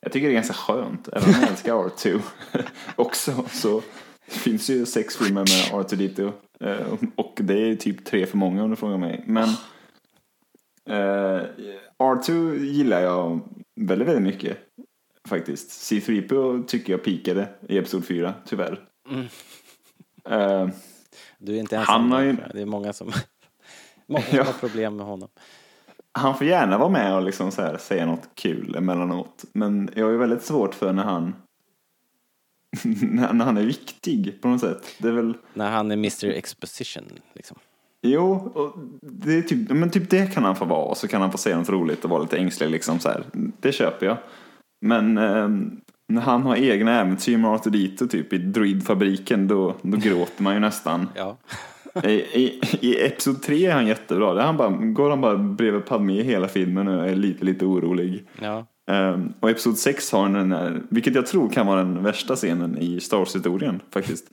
Jag tycker det är ganska skönt, även om jag älskar R2 [laughs] också. Så det finns ju sex filmer med R2D2 eh, och det är typ tre för många om du frågar mig. Men eh, R2 gillar jag väldigt, väldigt mycket faktiskt. C3PO tycker jag pikade i Episod 4, tyvärr. Mm. Eh, Du är inte ensam. Han har ju-. Det är många som, [laughs] många som Ja. har problem med honom. Han får gärna vara med och liksom så här säga något kul emellanåt. Men jag är väldigt svårt för när han [laughs] när han är viktig på något sätt. Det är väl När han är Mr Exposition, liksom. Jo, och det är typ, men typ det kan han få vara och så kan han få säga något roligt och vara lite ängslig liksom så här. Det köper jag. Men eh, när han har egna äventyr med Arthur Dito typ i droidfabriken då, då gråter man ju nästan. Ja. I, i, I Episod 3 är han jättebra. Där han bara, går han bara bredvid Padmé hela filmen och är lite, lite orolig. Ja. Um, och Episod 6 har den här, vilket jag tror kan vara den värsta scenen i Star Wars-historien faktiskt.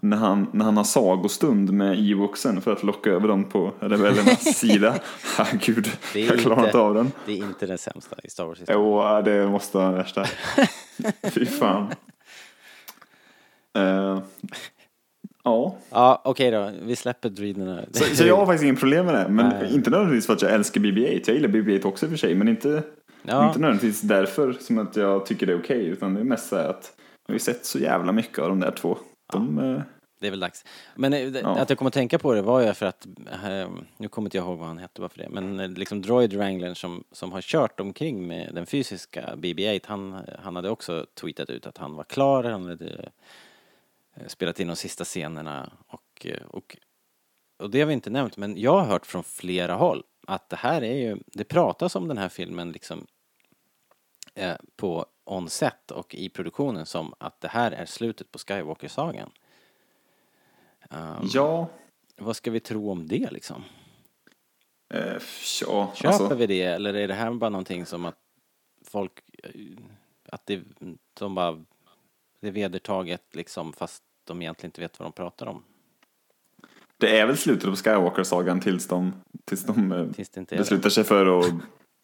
När han, när han har sagostund med Ewoxen för att locka över dem på rebellernas [laughs] sida. Herregud, Det är jag klarar inte- inte av den. Det är inte det sämsta i Star Wars Jo, det måste vara den värsta. [laughs] Fy fan. Eh, ja, Ja, okej då. Vi släpper droiderna. så, så jag har [laughs] faktiskt inget problem med det. Men Nej. inte nödvändigtvis för att jag älskar BB-8. Jag gillar BB-8 också i och för sig. Men inte, Ja. inte nödvändigtvis därför som att jag tycker det är okej. utan det är mest så här att jag har ju sett så jävla mycket av de där två. De, eh, Det är väl dags. Men eh, Ja. att jag kom att tänka på det var ju för att, eh, nu kommer inte jag ihåg vad han hette bara för det, men liksom Droid Wranglern som, som har kört omkring med den fysiska BB-8, han, han hade också tweetat ut att han var klar, han hade spelat in de sista scenerna och, eh, och, och det har vi inte nämnt, men jag har hört från flera håll att det här är ju, det pratas om den här filmen liksom eh, på on-set och i produktionen som att det här är slutet på Skywalker-sagan. Um, ja, Vad ska vi tro om det liksom? eh, ja, Köper alltså. vi det eller är det här bara någonting som att folk, eh, att det, de bara, det är vedertaget liksom fast de egentligen inte vet vad de pratar om? Det är väl slutet på Skywalker-sagan tills de, tills de eh, Tills beslutar sig för att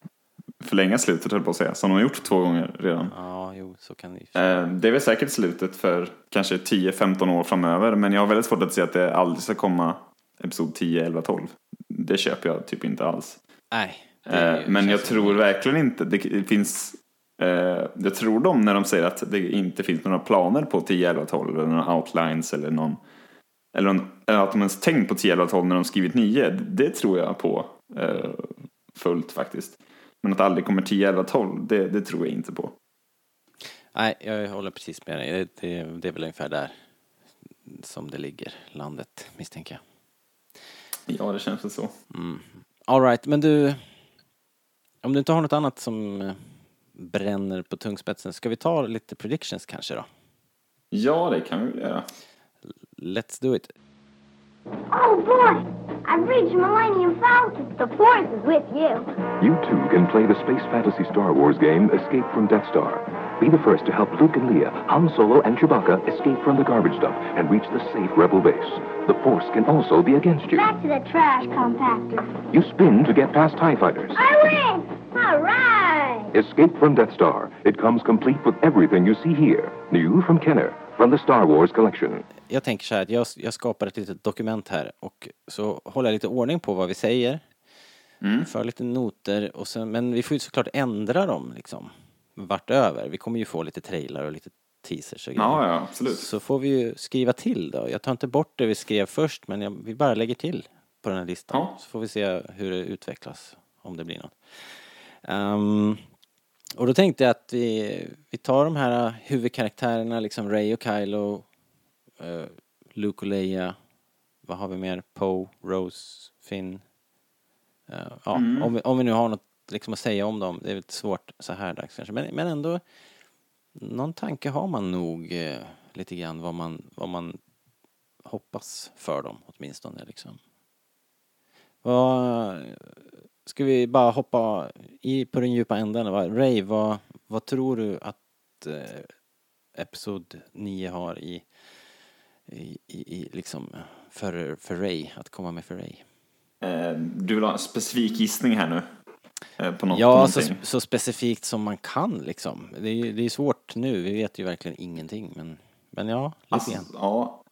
[laughs] förlänga slutet, höll på att säga. Som de har gjort två gånger redan. Ja, jo, så kan det. Eh, Det är väl säkert slutet för kanske 10-15 år framöver. Men jag har väldigt svårt att se att det aldrig ska komma Episod 10, 11, 12. Det köper jag typ inte alls. Nej. Eh, Men jag tror verkligen inte, det det finns jag tror dem när de säger att det inte finns några planer på 10, 11, 12 eller några outlines eller någon eller, någon, eller att de ens tänkt på 10, 11, 12 när de skrivit 9. Det tror jag på eh, fullt faktiskt. Men att det aldrig kommer 10, 11, 12, det, det tror jag inte på. Nej, jag håller precis med dig. Det, det, det är väl ungefär där som det ligger, landet, misstänker jag. Ja, det känns väl så. All right, men du, om du inte har något annat som eh, bränner på tungspetsen, ska vi ta lite predictions kanske då? Ja, det kan vi väl göra. Let's do it. Oh boy! I've reached Millennium Falcon. The Force is with you. You too can play the space fantasy Star Wars game Escape from Death Star. Be the first to help Luke and Leia, Han Solo, and Chewbacca escape from the garbage dump and reach the safe Rebel base. The Force can also be against you. Back to the trash compactor. You spin to get past TIE fighters. I win! All right! Escape from Death Star. It comes complete with everything you see here. New from Kenner, from the Star Wars collection. Jag tänker så här att jag, jag skapar ett litet dokument här och så håller jag lite ordning på vad vi säger. För lite noter och sen, men vi får ju såklart ändra dem liksom. Vartöver. Vi kommer ju få lite trailer och lite teasers och grejer. Ja, ja, absolut. Så får vi ju skriva till då. Jag tar inte bort det vi skrev först men jag, vi bara lägger till på den här listan. Ja. Så får vi se hur det utvecklas. Om det blir något. Ehm, och då tänkte jag att vi, vi tar de här huvudkaraktärerna liksom Ray och Kylo, uh, Luke och Leia, vad har vi mer? Poe, Rose, Finn. Eh, ja, om, vi, om vi nu har något liksom att säga om dem. Det är lite svårt så här dags kanske. Men, men ändå, någon tanke har man nog eh, lite grann vad man, vad man hoppas för dem åtminstone liksom. Vad, ska vi bara hoppa i på den djupa änden? va? Ray, vad, vad tror du att eh, Episod 9 har i, i, i, i liksom för, för Ray, att komma med för Ray? Eh, du vill ha en specifik gissning här nu? Eh, på något, på Ja, så, någonting. så specifikt som man kan liksom. Det är, det är svårt nu, vi vet ju verkligen ingenting men, men ja, lite Alltså, grann. ja.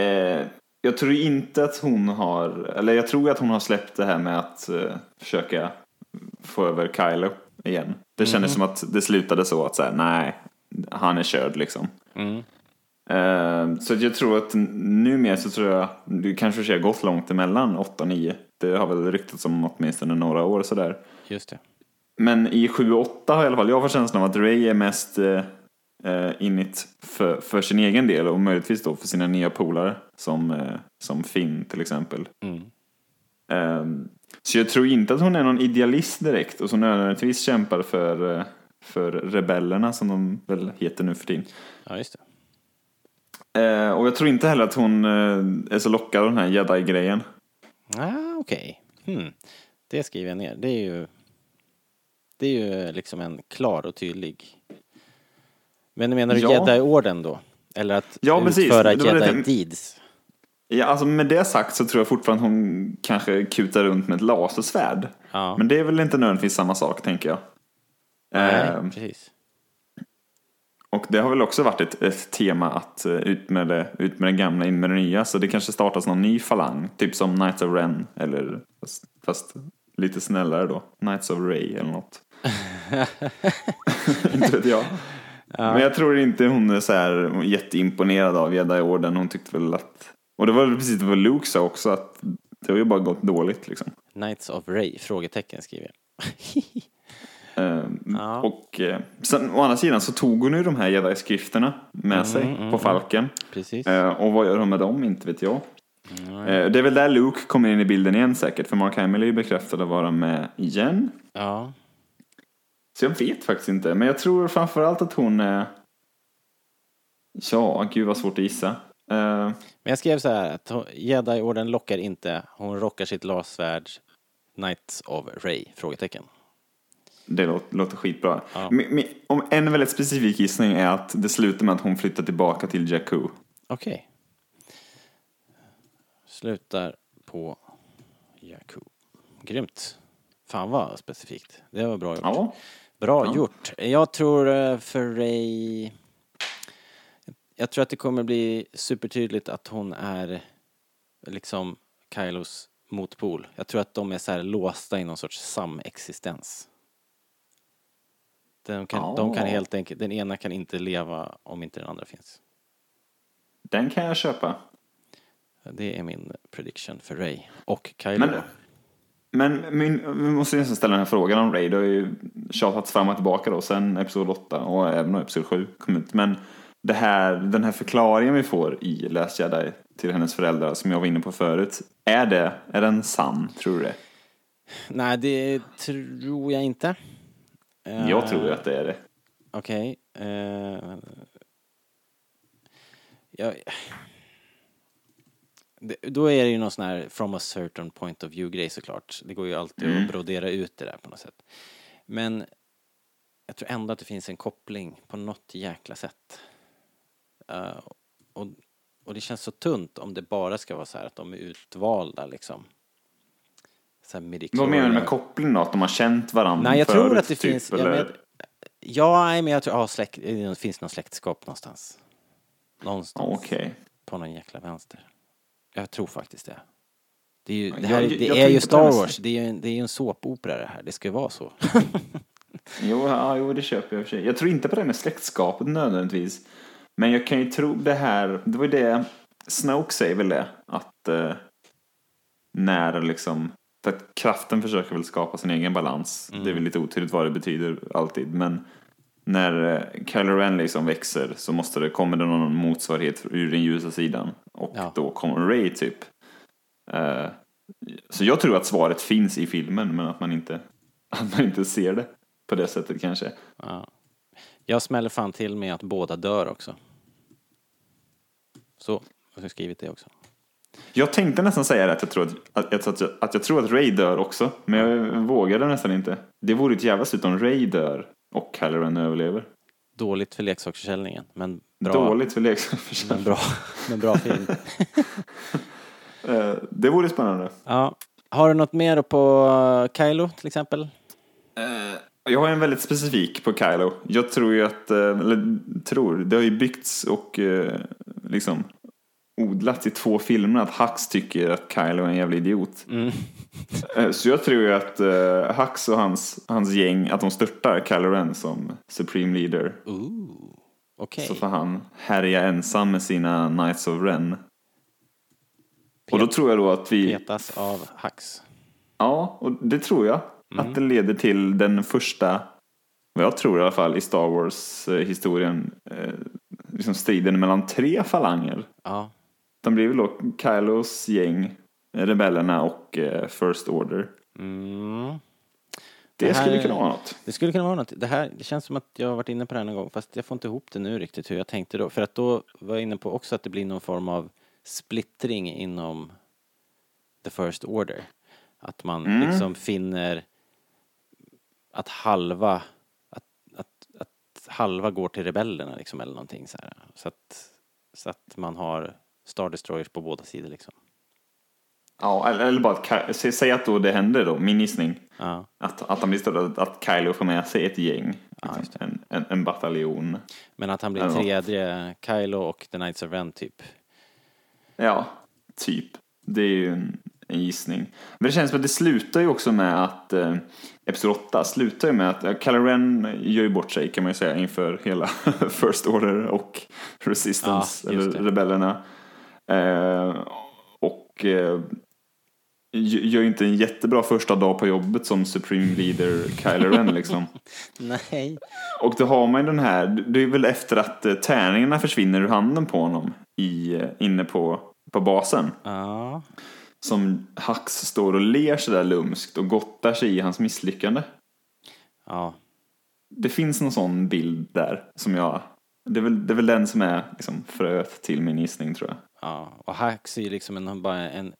Eh, jag tror inte att hon har, eller jag tror att hon har släppt det här med att eh, försöka få över Kylo igen. Det kändes som att det slutade så att säga, nej, han är körd liksom. Mm. Eh, så jag tror att numera så tror jag, det kanske har gått långt emellan 8 och 9. Det har väl ryktats om åtminstone några år sådär. Just det. Men i 7 och 8 har i alla fall jag fått känslan av att Ray är mest eh, eh, in it för, för sin egen del och möjligtvis då för sina nya polare som, eh, som Finn till exempel. Mm. Ehm, så jag tror inte att hon är någon idealist direkt och som nödvändigtvis kämpar för, eh, för rebellerna som de väl heter nu för tiden. Ja, just det. Eh, och jag tror inte heller att hon eh, är så lockad av den här jedi-grejen. Ah, okej. Hmm. Det skriver jag ner. Det är ju... Det är ju liksom en klar och tydlig... Men menar du Ja. jedi-orden då? Eller att Ja, utföra jedi-deeds? Ja, alltså med det sagt så tror jag fortfarande hon kanske kutar runt med ett lasersvärd. Ja. Men det är väl inte nödvändigtvis samma sak, tänker jag. Nej, Ehm, precis. och det har väl också varit ett, ett tema att eh, ut med, det, ut med det gamla, in med det nya. Så det kanske startas någon ny falang, typ som Knights of Ren, eller fast, fast lite snällare då, Knights of Ray eller något. [laughs] [laughs] inte vet jag. Men jag tror inte hon är så här jätteimponerad av jedi-orden. Hon tyckte väl att, och det var precis vad Luke sa också, att det har ju bara gått dåligt liksom. Knights of Ray? Frågetecken skriver jag. Ehm, [laughs] Ja. Och eh, sen å andra sidan så tog hon ju de här jedi-skrifterna med sig på falken. Precis. Eh, och vad gör hon med dem? Inte vet jag. Eh, det är väl där Luke kommer in i bilden igen säkert, för Mark Hamill är ju bekräftad att vara med igen. Ja. Så jag vet faktiskt inte, men jag tror framförallt att hon är... Ja, gud vad svårt att gissa. Eh, Men jag skrev så här att jedi-orden lockar inte. Hon rockar sitt lassvärd Knights of Ray? Frågetecken. det låter, låter skitbra. Ja. Men- men om en väldigt specifik gissning är att det slutar med att hon flyttar tillbaka till Jakku. Okej. Slutar på Jakku. Grymt. Fan vad specifikt. Det var bra gjort. Ja. Bra Ja. gjort. Jag tror eh, för Ray... Jag tror att det kommer bli supertydligt att hon är liksom Kylos motpol. Jag tror att de är så här låsta i någon sorts samexistens. De kan, de kan helt enkelt, den ena kan inte leva om inte den andra finns. Den kan jag köpa. Det är min prediction för Ray. Och Kylo. Men. Men min, vi måste nästan ställa den här frågan om Ray. Det har ju tjatats fram och tillbaka då sen Episod 8 och även när Episod 7 kom ut. Men det här, den här förklaringen vi får i Last Jedi till hennes föräldrar som jag var inne på förut. Är, det, är den sann, tror du det? Nej, det tror jag inte. Jag Eh, tror ju att det är det. Okej. eh, ja, det, då är det ju någon sån här from a certain point of view grej såklart. Det går ju alltid Mm. att brodera ut det där på något sätt. Men jag tror ändå att det finns en koppling på något jäkla sätt. Eh, och, och det känns så tunt om det bara ska vara så här att de är utvalda liksom. Så här Vad menar du med koppling då? Att de har känt varandra Nej, jag tror förut, att det typ, finns... Ja, men, ja, men jag tror... Ja, släkt, det finns någon släktskap någonstans. Någonstans. Okej. På någon jäkla vänster. Jag tror faktiskt det. Det är ju, det här, jag- det jag är tror ju Star Wars. Det är ju en, det är en såpopera det här. Det ska ju vara så. [laughs] Jo, ja, jo, det köper jag i och för sig. Jag tror inte på det med släktskapet nödvändigtvis. Men jag kan ju tro det här, det var ju det Snoke säger väl det, att eh, när liksom, för att kraften försöker väl skapa sin egen balans. Det är väl lite otydligt vad det betyder alltid, men när eh, Kylo Ren liksom växer så måste det, kommer det någon motsvarighet ur den ljusa sidan och Ja. då kommer Ray typ. Eh, så jag tror att svaret finns i filmen men att man inte, [laughs] att man inte ser det på det sättet kanske. Ja. Jag smäller fan till med att båda dör också. Så, jag har skrivit det också. Jag tänkte nästan säga det, att jag tror att, att, att, jag, att jag tror att Ray dör också. Men jag vågade nästan inte. Det vore ett jävla slut om Ray dör och Kylo Ren överlever. Dåligt för leksaksförsäljningen, men bra, Dåligt för leksaksförsäljning. men bra, men bra film. [laughs] Eh, Det vore spännande. Ja. Har du något mer på Kylo till exempel? Eh, Jag har en väldigt specifik på Kylo. Jag tror ju att, eh, eller tror, det har ju byggts och liksom odlats i två filmer att Hux tycker att Kylo är en jävla idiot. Eh, Så jag tror ju att eh, Hux och hans, hans gäng, att de störtar Kylo Ren som Supreme Leader. Ooh. Okej. Så får han härja ensam med sina Knights of Ren. Och då tror jag då att vi... Petas av Hux. Ja, och det tror jag. Att det leder till den första, vad jag tror i alla fall, i Star Wars-historien, eh, liksom striden mellan tre falanger. Ja. De blir väl då Kylos gäng, rebellerna och eh, First Order. Mm. Det, Det här- skulle kunna vara något. Det skulle kunna vara något. Det, här, det känns som att jag har varit inne på det här någon gång fast jag får inte ihop det nu riktigt hur jag tänkte då. För att då var jag inne på också att det blir någon form av splittring inom the first order. Att man Mm. liksom finner att halva att, att, att halva går till rebellerna liksom eller någonting så här. Så att, så att man har Star Destroyers på båda sidor liksom. Ja, eller, eller bara att, säg att då det händer då, min gissning. Ja, Att, att han blir större, att Kylo får med sig ett gäng. Liksom, just en, en, en bataljon. men att han blir Ja. tredje Kylo och The Knights of Ren typ. Ja, typ. Det är ju en, en gissning. Men det känns som att det slutar ju också med att eh, Episod 8 slutar ju med att eh, Kylo Ren gör ju bort sig kan man ju säga inför hela [laughs] First Order och Resistance, Ja, eller rebellerna. Eh, och eh, gör inte en jättebra första dag på jobbet som Supreme Leader Kylo Ren liksom. [laughs] Nej. Och då har man ju den här, det är väl efter att eh, tärningarna försvinner ur handen på honom i, inne på, på basen. Ja. Som Hux står och ler sådär lumskt och gottar sig i hans misslyckande. Ja. Det finns någon sån bild där som jag, det är väl, det är väl den som är liksom fröet till min gissning tror jag. Ja, och Hux är ju liksom en, bara en,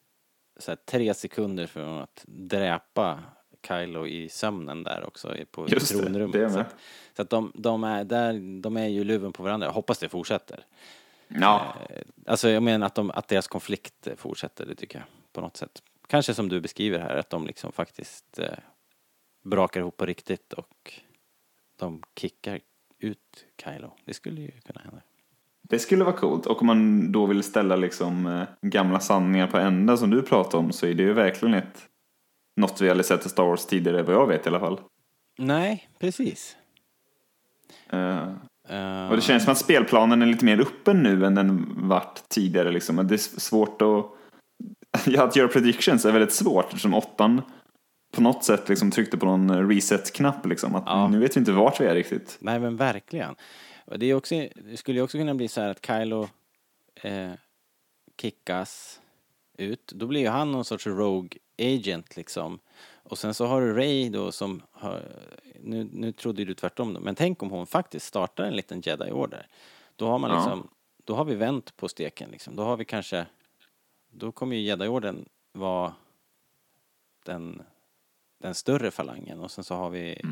så här, tre sekunder från att dräpa Kylo i sömnen där också på Just det, tronrummet. det är så att, så att de, de, är där, de är ju luven på varandra. Jag hoppas det fortsätter. Ja, Eh, Alltså jag menar att, de, att deras konflikt fortsätter, det tycker jag på något sätt. Kanske som du beskriver här, att de liksom faktiskt eh, brakar ihop på riktigt och de kickar ut Kylo. Det skulle ju kunna hända. Det skulle vara coolt. Och om man då vill ställa liksom eh, gamla sanningar på ända som du pratar om så är det ju verkligen ett något vi aldrig sett i Star Wars tidigare vad jag vet i alla fall. Nej, precis. Eh, Eh, Och det känns som att spelplanen är lite mer öppen nu än den vart tidigare. Liksom. Det är svårt att... [laughs] Att göra predictions är väldigt svårt eftersom åttan på något sätt liksom tryckte på någon reset-knapp. Liksom. Att Ja. Nu vet vi inte vart vi är riktigt. Nej men verkligen. Och det, är också, det skulle ju också kunna bli så här att Kylo eh, kickas ut. Då blir ju han någon sorts rogue agent liksom. Och sen så har du Ray då som har, nu, nu trodde du tvärtom då, men tänk om hon faktiskt startar en liten jedi-order. Då har man Ja. liksom, då har vi vänt på steken liksom. Då har vi kanske, då kommer ju jedi-orden vara den, den större falangen och sen så har vi eller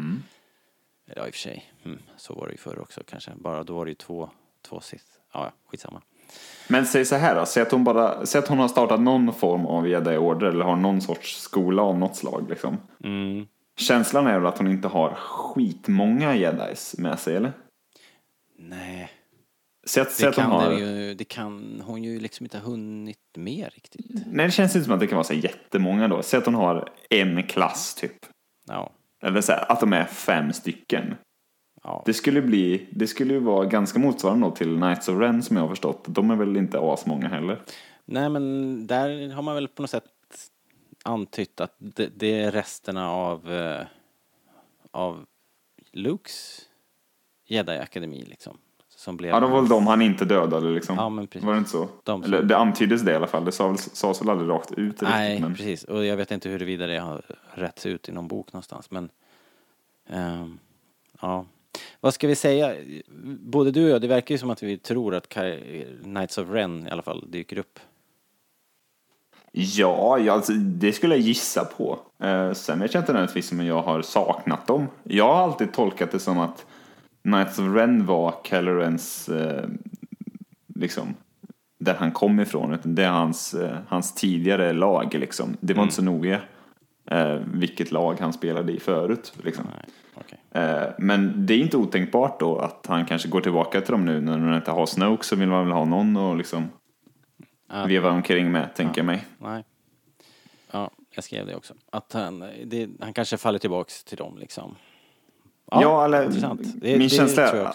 Ja, i och för sig. Mm, så var det ju förr också kanske. Bara då var det ju två, två sist. Ja, skitsamma. Men säg så här då, säg att hon, bara, säg att hon har startat någon form av jedi-order eller har någon sorts skola av något slag. Liksom. Mm. Känslan är väl att hon inte har skitmånga jedis med sig, eller? Nej, Säg att, säg att hon har... det ju, det kan hon ju liksom inte ha hunnit med riktigt. Nej, det känns inte som att det kan vara så jättemånga då. Säg att hon har en klass typ. Ja, Eller så här, att de är fem stycken. ja. Det skulle bli, det skulle ju vara ganska motsvarande till Knights of Ren som jag har förstått. De är väl inte asmånga heller. Nej, men där har man väl på något sätt antytt att det, det är resterna av, eh, av Lukes Jedi-akademi liksom. Som blev Ja, de var väl de han inte dödade liksom. Ja, men precis. Var det inte så? De som- Eller det antyddes det i alla fall. Det sades, sades väl aldrig rakt ut Nej, riktigt. Men... precis. Och jag vet inte huruvida det har rätts ut i någon bok någonstans. Men ehm, ja. Vad ska vi säga? Både du och jag, det verkar ju som att vi tror att Knights of Ren i alla fall dyker upp. Ja, ja alltså, det skulle jag gissa på. Eh, sen vet jag inte nödvändigtvis om jag har saknat dem. Jag har alltid tolkat det som att Knights of Ren var Kylo Rens, eh, liksom, där han kom ifrån. Utan Det är hans, eh, hans tidigare lag liksom. Det var inte så noga eh, vilket lag han spelade i förut. Liksom. Nej, okej. Eh, Men det är inte otänkbart då att han kanske går tillbaka till dem nu när han inte har Snoke så vill man väl ha någon och liksom Ja. veva omkring med, tänker jag mig. Nej. Ja, jag skrev det också. Att han, det, han kanske faller tillbaks till dem liksom. Ja, eller- intressant. Det, min det känsla- jag.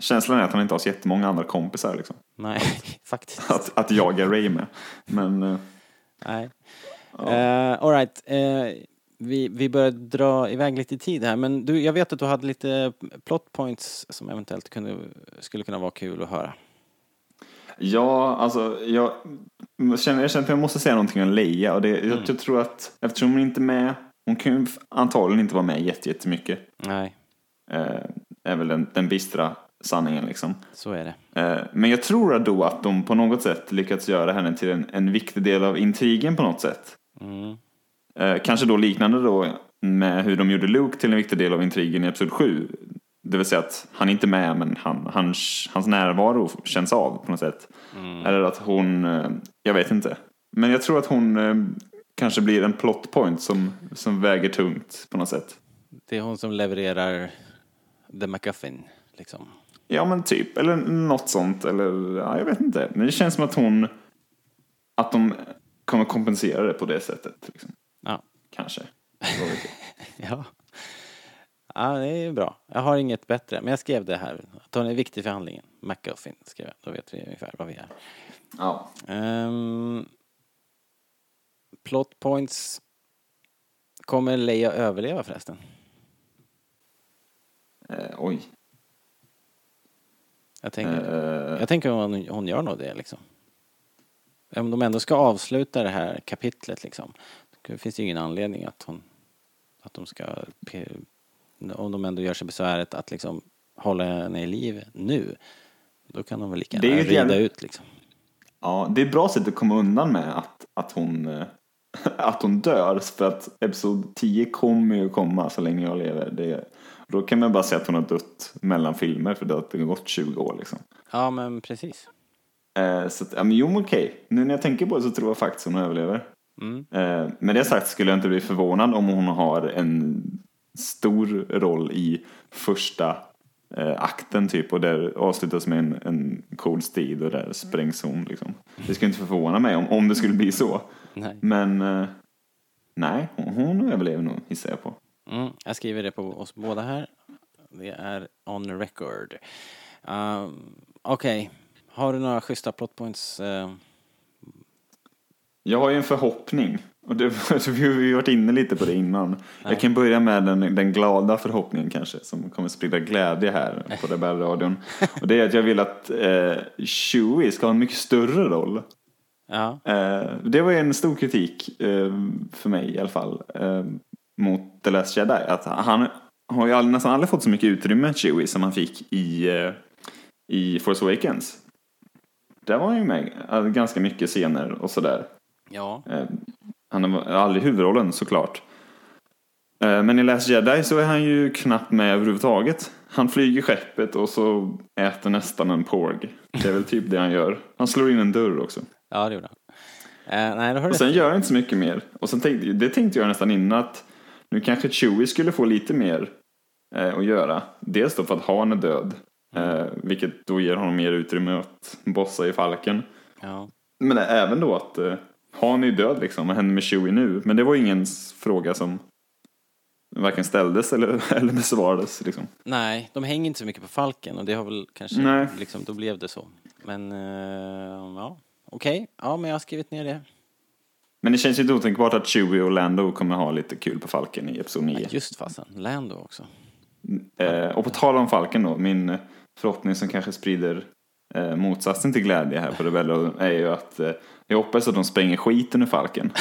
Känslan är att han inte har så jättemånga andra kompisar liksom. Nej, [laughs] faktiskt. Att, att jaga Ray med. Men eh, Nej. Uh, all right. Eh, vi, vi börjar dra iväg lite tid här, men du, jag vet att du hade lite plot points som eventuellt kunde, skulle kunna vara kul att höra. ja, alltså jag känner, jag känner att jag måste säga någonting om Leia och det, jag, jag tror att eftersom hon inte är med, hon kan ju antagligen inte vara med jätte- jättemycket. Nej, Eh, är väl den, den bistra sanningen liksom. så är det. Eh, Men jag tror då att de på något sätt lyckats göra henne till en, en viktig del av intrigen på något sätt. Mm. Eh, Kanske då liknande då med hur de gjorde Luke till en viktig del av intrigen i Episod 7. Det vill säga att han är inte med men han, hans, hans närvaro känns av på något sätt. Eller att hon, jag vet inte. Men jag tror att hon kanske blir en plot point som, som väger tungt på något sätt. Det är hon som levererar The McGuffin, liksom. Ja men typ, eller något sånt. Eller ja, jag vet inte. Men det känns som att hon, att de kommer kompensera det på det sättet. Liksom. Ja. Kanske. [laughs] Ja. Ja, det är bra. Jag har inget bättre, men jag skrev det här. Att hon är viktig för handlingen. McGuffin skrev jag. Då vet vi ungefär vad vi är. ja. Um, plot points. Kommer Leia överleva förresten? Eh, oj. Jag tänker, Eh, jag tänker hon, hon gör nog det liksom. Om de ändå ska avsluta det här kapitlet liksom. Då finns det ju ingen anledning att hon, att de ska, om de ändå gör sig besväret att liksom hålla henne i liv nu. Då kan de väl lika gärna rida jävligt- ut liksom. ja, det är ett bra sätt att komma undan med att, att hon eh, [laughs] att hon dör. För att episod 10 kommer ju komma så länge jag lever. Det, då kan man bara säga att hon har dött mellan filmer för det har gått 20 år liksom. Ja men precis. Eh, så att, ja, men jo, men okej. Nu när jag tänker på det så tror jag faktiskt hon överlever. Mm. Eh, med det sagt skulle jag inte bli förvånad om hon har en stor roll i första eh, akten typ och där avslutas med en, en cool strid och där sprängs hon liksom. Det skulle inte förvåna mig om, om det skulle bli så. Nej. Men eh, nej, hon, hon överlever nog gissar jag på. Mm, jag skriver det på oss båda här. Det är on record. Um, Okej, har du några schyssta plot points? eh? Jag har ju en förhoppning. Och det, [laughs] vi har ju varit inne lite på det innan. Jag kan börja med den, den glada förhoppningen kanske, som kommer sprida glädje här på [laughs] Rebellradion. Och det är att jag vill att eh, Chewie ska ha en mycket större roll. ja, Eh, det var en stor kritik eh, för mig i alla fall eh, mot The Last Jedi. Att han har ju all, nästan aldrig fått så mycket utrymme, Chewie, som han fick i, eh, i Force Awakens. Där var han ju med eh, ganska mycket scener och sådär. ja, Eh, han har aldrig huvudrollen såklart. Eh, Men i Last Jedi så är han ju knappt med överhuvudtaget. Han flyger skeppet och så äter nästan en porg. Det är väl typ det han gör. Han slår in en dörr också. ja det gjorde han. Eh, nej, Och sen gör han inte så mycket mer. Och sen tänkte, det tänkte jag nästan innan att nu kanske Chewie skulle få lite mer eh, att göra. Dels då för att Han är död. Eh, vilket då ger honom mer utrymme att bossa i falken. Ja. Men även då att eh, Han är ju död liksom. Vad händer med Chewie nu? Men det var ingen fråga som varken ställdes eller, [laughs] eller besvarades liksom. Nej, de hänger inte så mycket på Falken och det har väl kanske, Nej. liksom, då blev det så. Men, eh, ja, okej. Ja, men jag har skrivit ner det. Men det känns ju inte otänkbart att Chewie och Lando kommer ha lite kul på Falken i Episod 9. Just fasen, Lando också. Eh, och på tal om Falken då, min förhoppning som kanske sprider eh, motsatsen till glädje här på Rebello är ju att eh, jag hoppas att de spränger skiten ur Falken.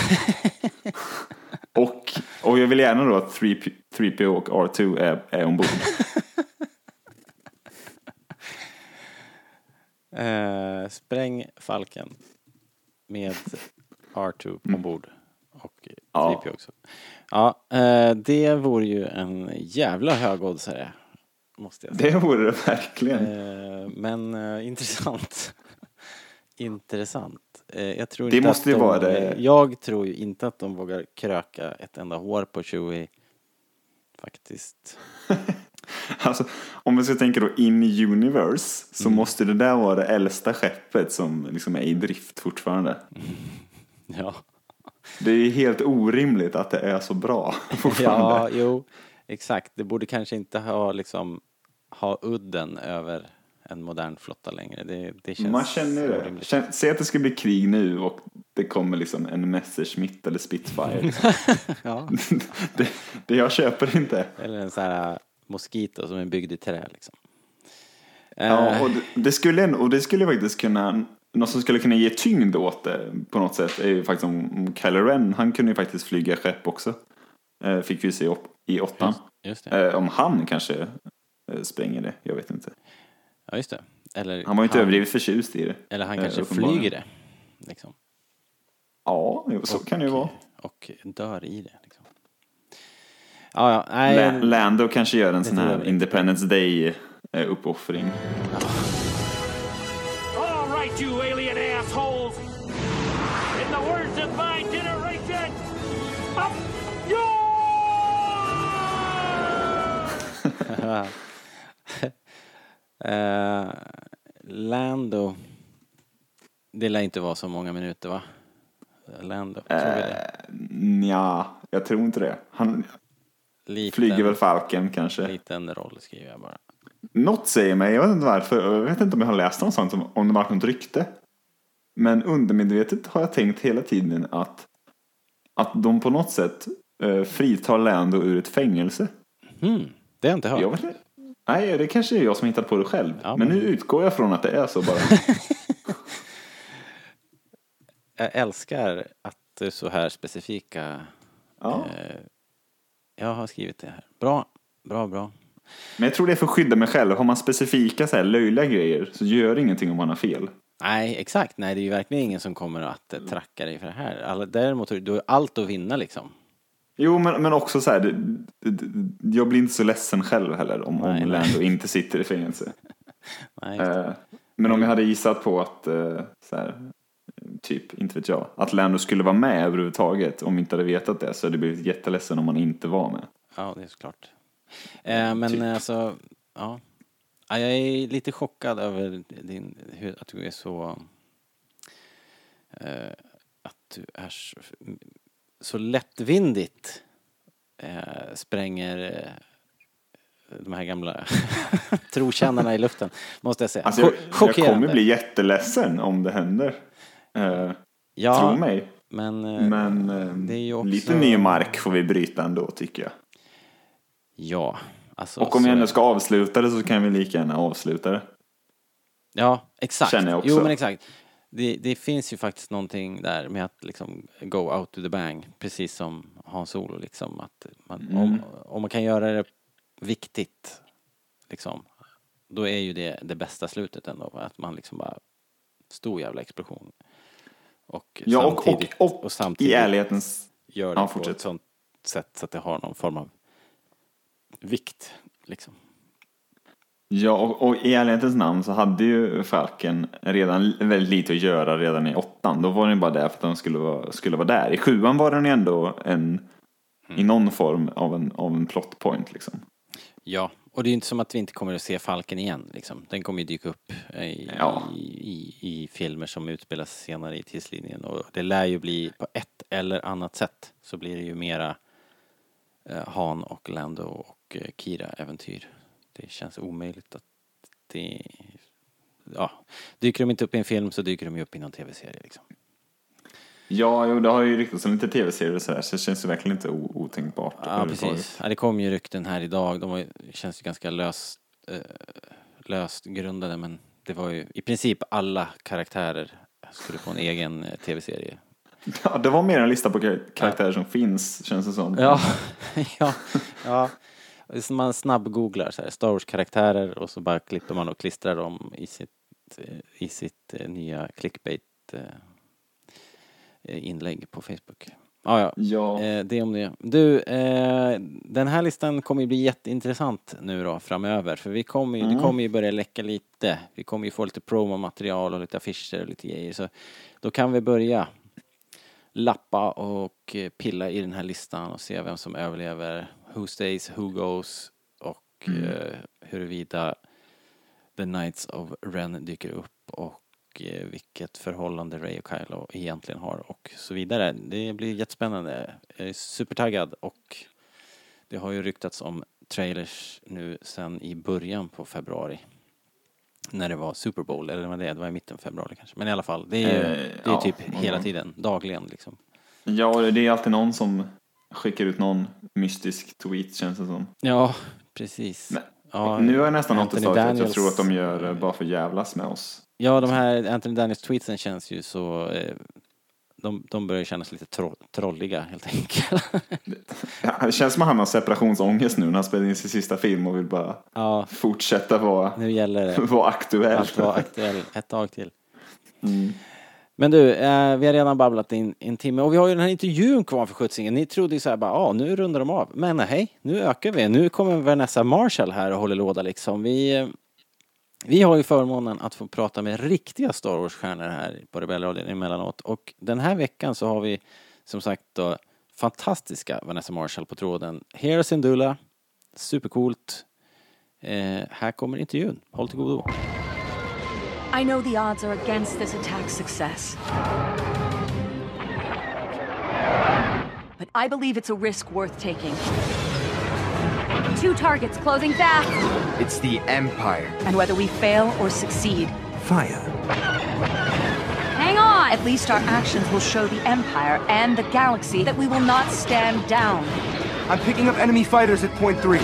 [laughs] och, och jag vill gärna då att 3P, 3PO och R2 är, är ombord. [laughs] Eh, spräng Falken med R2 ombord. Och Ja. 3P också. Ja, eh, det vore ju en jävla högoddsare. Måste jag säga. Det vore det verkligen. Eh, men intressant. [laughs] intressant. Eh, jag tror Det inte måste att de, vara det. Jag tror ju inte att de vågar kröka ett enda hår på Chewie. Faktiskt. [laughs] Alltså, om vi ska tänka då in i universe så Mm. måste det där vara det äldsta skeppet som liksom är i drift fortfarande. [laughs] Ja. Det är helt orimligt att det är så bra. [laughs] Ja, jo, exakt. Det borde kanske inte ha liksom ha udden över en modern flotta längre. Det, det känns Man känner det. Känn- Säg att det ska bli krig nu och det kommer liksom en Messerschmitt eller Spitfire. [laughs] Ja. [laughs] det, det jag köper inte. Eller en sån här äh, Mosquito som är byggd i trä liksom. Ja, och det, det skulle, och det skulle faktiskt kunna, något som skulle kunna ge tyngd åt det på något sätt är ju faktiskt om, Kylo Ren, han kunde ju faktiskt flyga skepp också. Eh, fick vi se upp, i åttan. just. Eh, om han kanske spränger det, jag vet inte. Ja, just det. Eller Han var ju inte överdrivet förtjust i det. Eller han eh, kanske flyger det. Liksom. Ja, så kan det ju vara. Och dör i det. Liksom. Ja, ja, nej. La- Lando kanske gör en sån här Independence Day eh. All right, you alien assholes! In the words of my generation, up yours! [laughs] Eh, Lando. Det lär inte vara så många minuter va? Lando, tror vi det? Nja, jag tror inte det. Han Liten, flyger väl Falken kanske. liten roll skriver jag bara. Något säger mig, jag vet inte varför, jag vet inte om jag har läst någonstans om, om det varit något rykte. Men undermedvetet har jag tänkt hela tiden att, att de på något sätt eh, fritar Lando ur ett fängelse. Hmm, det har jag inte hört. Jag vet inte. Nej, det kanske är jag som hittat på det själv. Ja, men men- nu utgår jag från att det är så bara. [laughs] Jag älskar att det är så här specifika. Ja. Eh, jag har skrivit det här. Bra, bra, bra. Men jag tror det är för att skydda mig själv. Har man specifika så här löjliga grejer så gör det ingenting om man har fel. Nej, exakt. Nej, det är ju verkligen ingen som kommer att eh, tracka dig för det här. Däremot du du har allt att vinna liksom. Jo, men, men också så här, det, det, det, jag blir inte så ledsen själv heller om, Nej, om Lando inte sitter i fängelse. [laughs] Nej. Eh, men om jag hade gissat på att, eh, så här, typ, inte vet jag, att Lando skulle vara med överhuvudtaget, om vi inte hade vetat det, så hade jag blivit jätteledsen om han inte var med. Ja, det är såklart. Eh, men Typ. alltså, ja. ja. Jag är lite chockad över din, hur, att du är så... Att du är så, så lättvindigt eh, spränger eh, de här gamla [laughs] trotjänarna i luften, måste jag säga. Alltså, jag, jag kommer bli jätteledsen om det händer. Eh, ja, Tro mig. Men, eh, Men eh, det är ju också... lite ny mark får vi bryta ändå, tycker jag. Ja, alltså... Och om vi ändå ska avsluta det så kan vi lika gärna avsluta det. Ja, exakt. Känner jag också. Jo, men exakt. Det, det finns ju faktiskt någonting där med att liksom go out to the bang, precis som Hans Solo liksom. Att man, Mm. om, om man kan göra det viktigt, liksom, då är ju det det bästa slutet ändå. Att man liksom bara, stor jävla explosion. Och Ja, och, och, samtidigt, och, samtidigt i ärlighetens... gör det Ja, på ett sånt sätt så att det har någon form av vikt, liksom. Ja, och, och i ärlighetens namn så hade ju Falken redan väldigt lite att göra redan i åttan. Då var den bara där för att den skulle vara, skulle vara där. I sjuan var den ju ändå en, i någon form av en, av en plot point liksom. Ja, och det är ju inte som att vi inte kommer att se Falken igen liksom. Den kommer ju dyka upp eh, i, Ja. i, i, i filmer som utspelas senare i tidslinjen och det lär ju bli på ett eller annat sätt så blir det ju mera eh, Han och Lando och eh, Kira-äventyr. Det känns omöjligt att det... Ja, dyker de inte upp i en film så dyker de ju upp i någon tv-serie liksom. Ja, jo, det har ju ryktats om lite tv-serier och sådär så det känns ju verkligen inte otänkbart. Ja, precis. Ja, det kom ju rykten här idag. De var, känns ju ganska löst, eh, löst grundade men det var ju i princip alla karaktärer skulle få en egen eh, tv-serie. [laughs] Ja, det var mer en lista på kar- karaktärer som finns, känns det som. Ja, [laughs] ja, ja. Man snabb-googlar så här, Star Wars-karaktärer och så bara klipper man och klistrar dem i sitt, eh, i sitt eh, nya clickbait eh, inlägg på Facebook. Ah, ja, Ja, Eh, det om det. Du, eh, den här listan kommer ju bli jätteintressant nu då framöver för vi kommer ju, det kommer ju börja läcka lite. Vi kommer ju få lite promomaterial och lite affischer och lite grejer så då kan vi börja lappa och pilla i den här listan och se vem som överlever, who stays, who goes och eh, huruvida The Knights of Ren dyker upp och eh, vilket förhållande Ray och Kylo egentligen har och så vidare. Det blir jättespännande. Jag är supertaggad och det har ju ryktats om trailers nu sen i början på februari. När det var Super Bowl, eller vad det, det var i mitten av februari kanske. Men i alla fall, det är ju Eh, det är ja, typ hela gång. tiden, dagligen liksom. ja, det är alltid någon som skickar ut någon mystisk tweet känns det som. Ja, precis. Men Ja, nu har jag nästan nått stadie att jag Daniels- tror att de gör det bara för jävlas med oss. Ja, de här Anthony Daniels tweetsen känns ju så... Eh, de, de börjar kännas lite tro, trolliga helt enkelt. [laughs] Det känns som att han har separationsångest nu när han spelar in sin sista film och vill bara ja, fortsätta vara, nu gäller det [laughs] vara aktuell. att vara aktuell ett tag till. Mm. Men du, eh, vi har redan babblat in en timme och vi har ju den här intervjun kvar för sjuttsingen. Ni trodde ju så här bara, ja nu rundar de av. Men hej, nu ökar vi. Nu kommer Vanessa Marshall här och håller låda liksom. Vi, eh, vi har ju förmånen att få prata med riktiga Star Wars-stjärnor här på Rebellradion emellanåt. Och den här veckan så har vi som sagt då fantastiska Vanessa Marshall på tråden. Hera Syndulla, supercoolt. Eh, här kommer intervjun. Håll till godo. I know the odds are against this attack's success. But I believe it's a risk worth taking. Two targets closing fast. It's the Empire. And whether we fail or succeed, Fire. hang on! At least our actions will show the Empire and the galaxy that we will not stand down. I'm picking up enemy fighters at point three.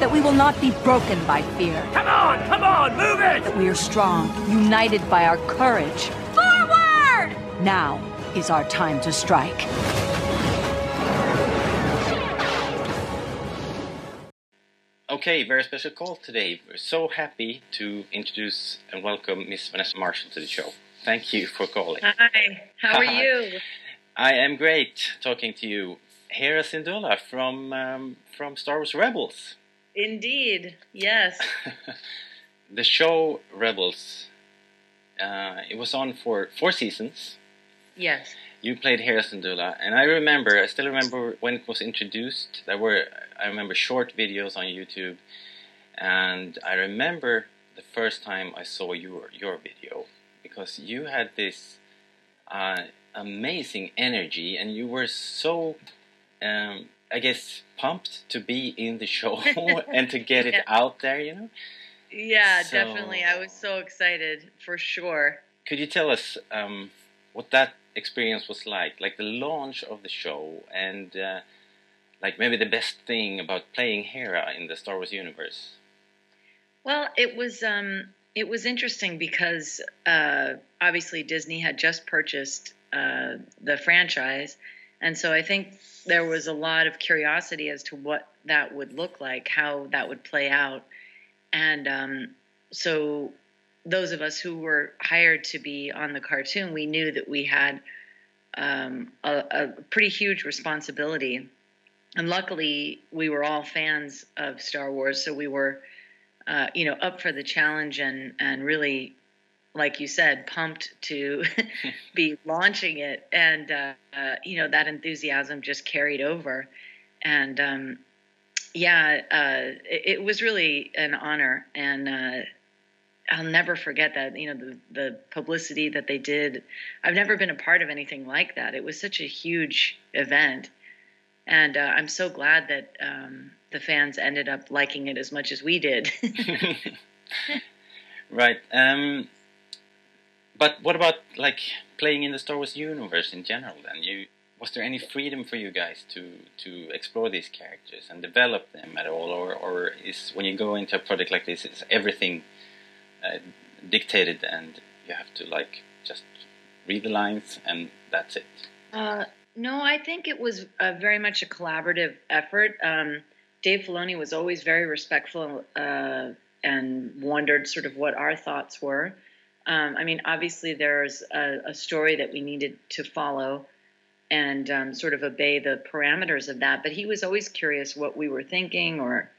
That we will not be broken by fear. Come on, come on, move it! That we are strong, united by our courage. Forward! Now is our time to strike. Okay, very special call today. We're so happy to introduce and welcome Miss Vanessa Marshall to the show. Thank you for calling. Hi, how are you? [laughs] I am great talking to you. Hera Syndulla from um, from Star Wars Rebels. Indeed, yes. [laughs] The show Rebels. Uh, it was on for four seasons. Yes. You played Harrison Dula, and I remember, I still remember when it was introduced. There were, I remember, short videos on YouTube, and I remember the first time I saw your your video because you had this uh, amazing energy, and you were so, um, I guess, pumped to be in the show [laughs] [laughs] and to get it Yeah. out there. You know, Yeah, So- definitely. I was so excited for sure. could you tell us um, what that experience was like, like the launch of the show, and uh, like maybe the best thing about playing Hera in the Star Wars universe? Well, it was um, it was interesting because uh, obviously Disney had just purchased uh, the franchise, and so I think there was a lot of curiosity as to what that would look like, how that would play out, and um, so those of us who were hired to be on the cartoon, we knew that we had um, a, a pretty huge responsibility. And luckily, we were all fans of Star Wars, so we were, uh, you know, up for the challenge and and really, like you said, pumped to [laughs] [laughs] be launching it. And uh, uh, you know, that enthusiasm just carried over. And um, yeah, uh, it, it was really an honor, and uh, I'll never forget that. You know, the the publicity that they did. I've never been a part of anything like that. It was such a huge event, and uh, I'm so glad that um, the fans ended up liking it as much as we did. [laughs] Right. Um, but what about like playing in the Star Wars universe in general? Then you was there any freedom for you guys to to explore these characters and develop them at all, or or is when you go into a project like this, is everything uh, dictated and you have to like just read the lines and that's it? Uh, no, I think it was uh, very much a collaborative effort. Um, Dave Filoni was always very respectful uh, and wondered sort of what our thoughts were. Um, I mean, obviously there's a, a story that we needed to follow and um, sort of obey the parameters of that. But he was always curious what we were thinking or,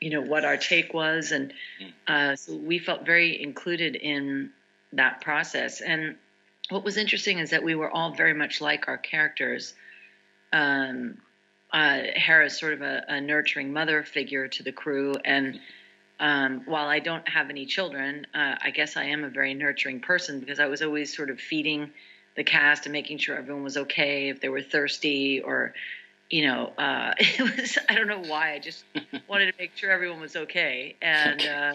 you know, what our take was. And uh, so we felt very included in that process. And what was interesting is that we were all very much like our characters. Um, uh, Hera's sort of a, a nurturing mother figure to the crew. And um, while I don't have any children, uh, I guess I am a very nurturing person because I was always sort of feeding the cast and making sure everyone was okay if they were thirsty or you know uh, [laughs] it was i don't know why i just [laughs] wanted to make sure everyone was okay. And uh,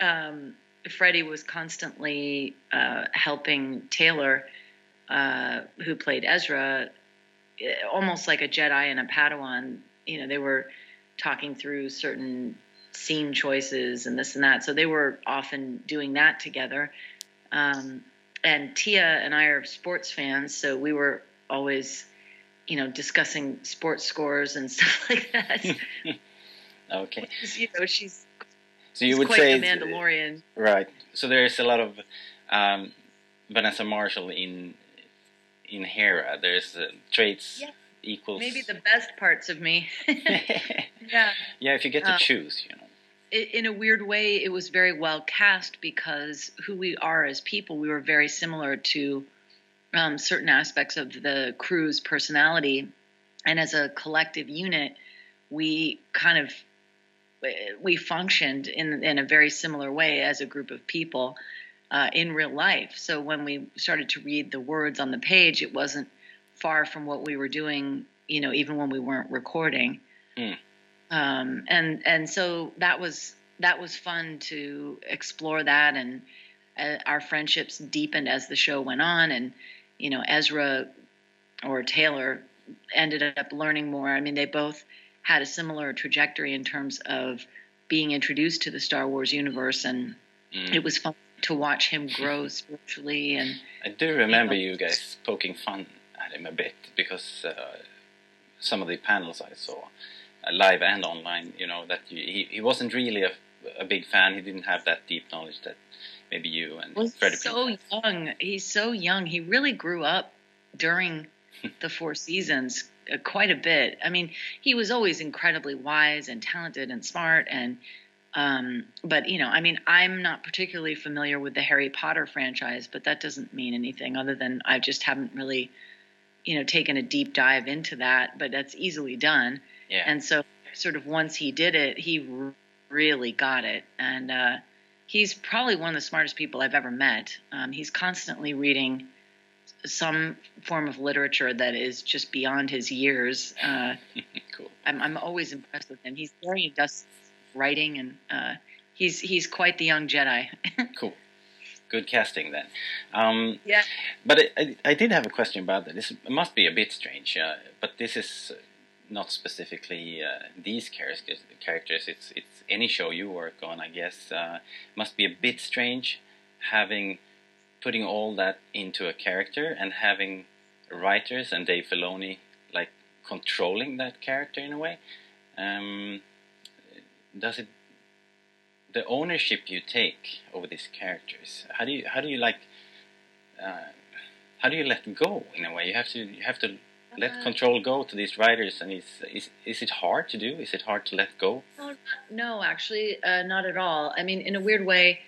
um, freddie was constantly uh, helping taylor uh, who played ezra eh, almost like a jedi and a padawan. You know they were talking through certain scene choices and this and that so they were often doing that together um, and Tia and I are sports fans, so we were always, you know, discussing sports scores and [laughs] stuff like that. [laughs] okay. you know, she's So you she's would quite say the Mandalorian. right. So there is a lot of um, Vanessa Marshall in in Hera. There's uh, traits Yeah. equals. Maybe the best parts of me. [laughs] yeah. yeah, if you get to Uh, choose, you know. In a weird way, it was very well cast because who we are as people, we were very similar to um, certain aspects of the crew's personality, and as a collective unit, we kind of we functioned in in a very similar way as a group of people uh, in real life. So when we started to read the words on the page, it wasn't far from what we were doing, you know, even when we weren't recording Mm. Um, and and so that was that was fun to explore that and uh, our friendships deepened as the show went on. And you know Ezra or Taylor ended up learning more. I mean they both had a similar trajectory in terms of being introduced to the Star Wars universe. And Mm. it was fun to watch him [laughs] grow spiritually and I do remember you guys poking fun at him a bit because uh, some of the panels I saw, live and online, you know, that you, he, he wasn't really a, a big fan. He didn't have that deep knowledge that maybe you and well, so young. He's so young. He really grew up during [laughs] the four seasons uh, quite a bit. I mean, he was always incredibly wise and talented and smart and um, but you know, I mean, I'm not particularly familiar with the Harry Potter franchise, but that doesn't mean anything other than I just haven't really, you know, taken a deep dive into that. But that's easily done. Yeah. And so, sort of once he did it, he really got it, and uh, he's probably one of the smartest people I've ever met. Um, he's constantly reading some form of literature that is just beyond his years. Uh, [laughs] cool. I'm, I'm always impressed with him. He's very industrious writing, and uh, he's he's quite the young Jedi. [laughs] Cool. Good casting then. Um, yeah. But I, I, I did have a question about that. This must be a bit strange, uh, but this is not specifically uh, these characters. Characters. It's it's any show you work on, I guess. Uh, must be a bit strange having putting all that into a character and having writers and Dave Filoni like controlling that character in a way. Um, does it the ownership you take over these characters how do you how do you like uh, how do you let go in a way you have to you have to let Uh, control go to these writers and is is is it hard to do is it hard to let go No, no, actually, uh, not at all. I mean, in a weird way,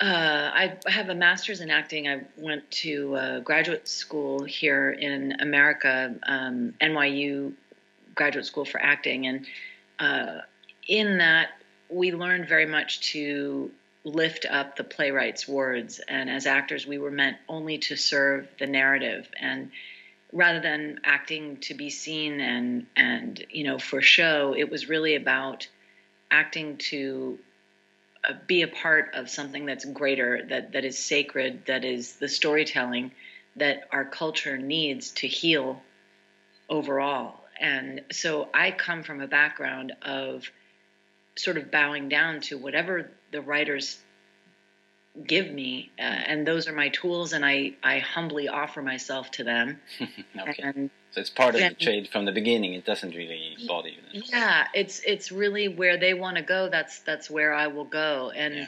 uh, I have a master's in acting. I went to uh, graduate school here in America, um, NYU Graduate School for Acting, and uh, in that we learned very much to lift up the playwright's words. And as actors, we were meant only to serve the narrative and rather than acting to be seen and and you know for show it was really about acting to uh, be a part of something that's greater that that is sacred that is the storytelling that our culture needs to heal overall. And so i come from a background of sort of bowing down to whatever the writers give me uh, and those are my tools and i i humbly offer myself to them [laughs] okay and so it's part of Yeah. the trade from the beginning it doesn't really bother you then. yeah it's it's really where they want to go that's that's where i will go and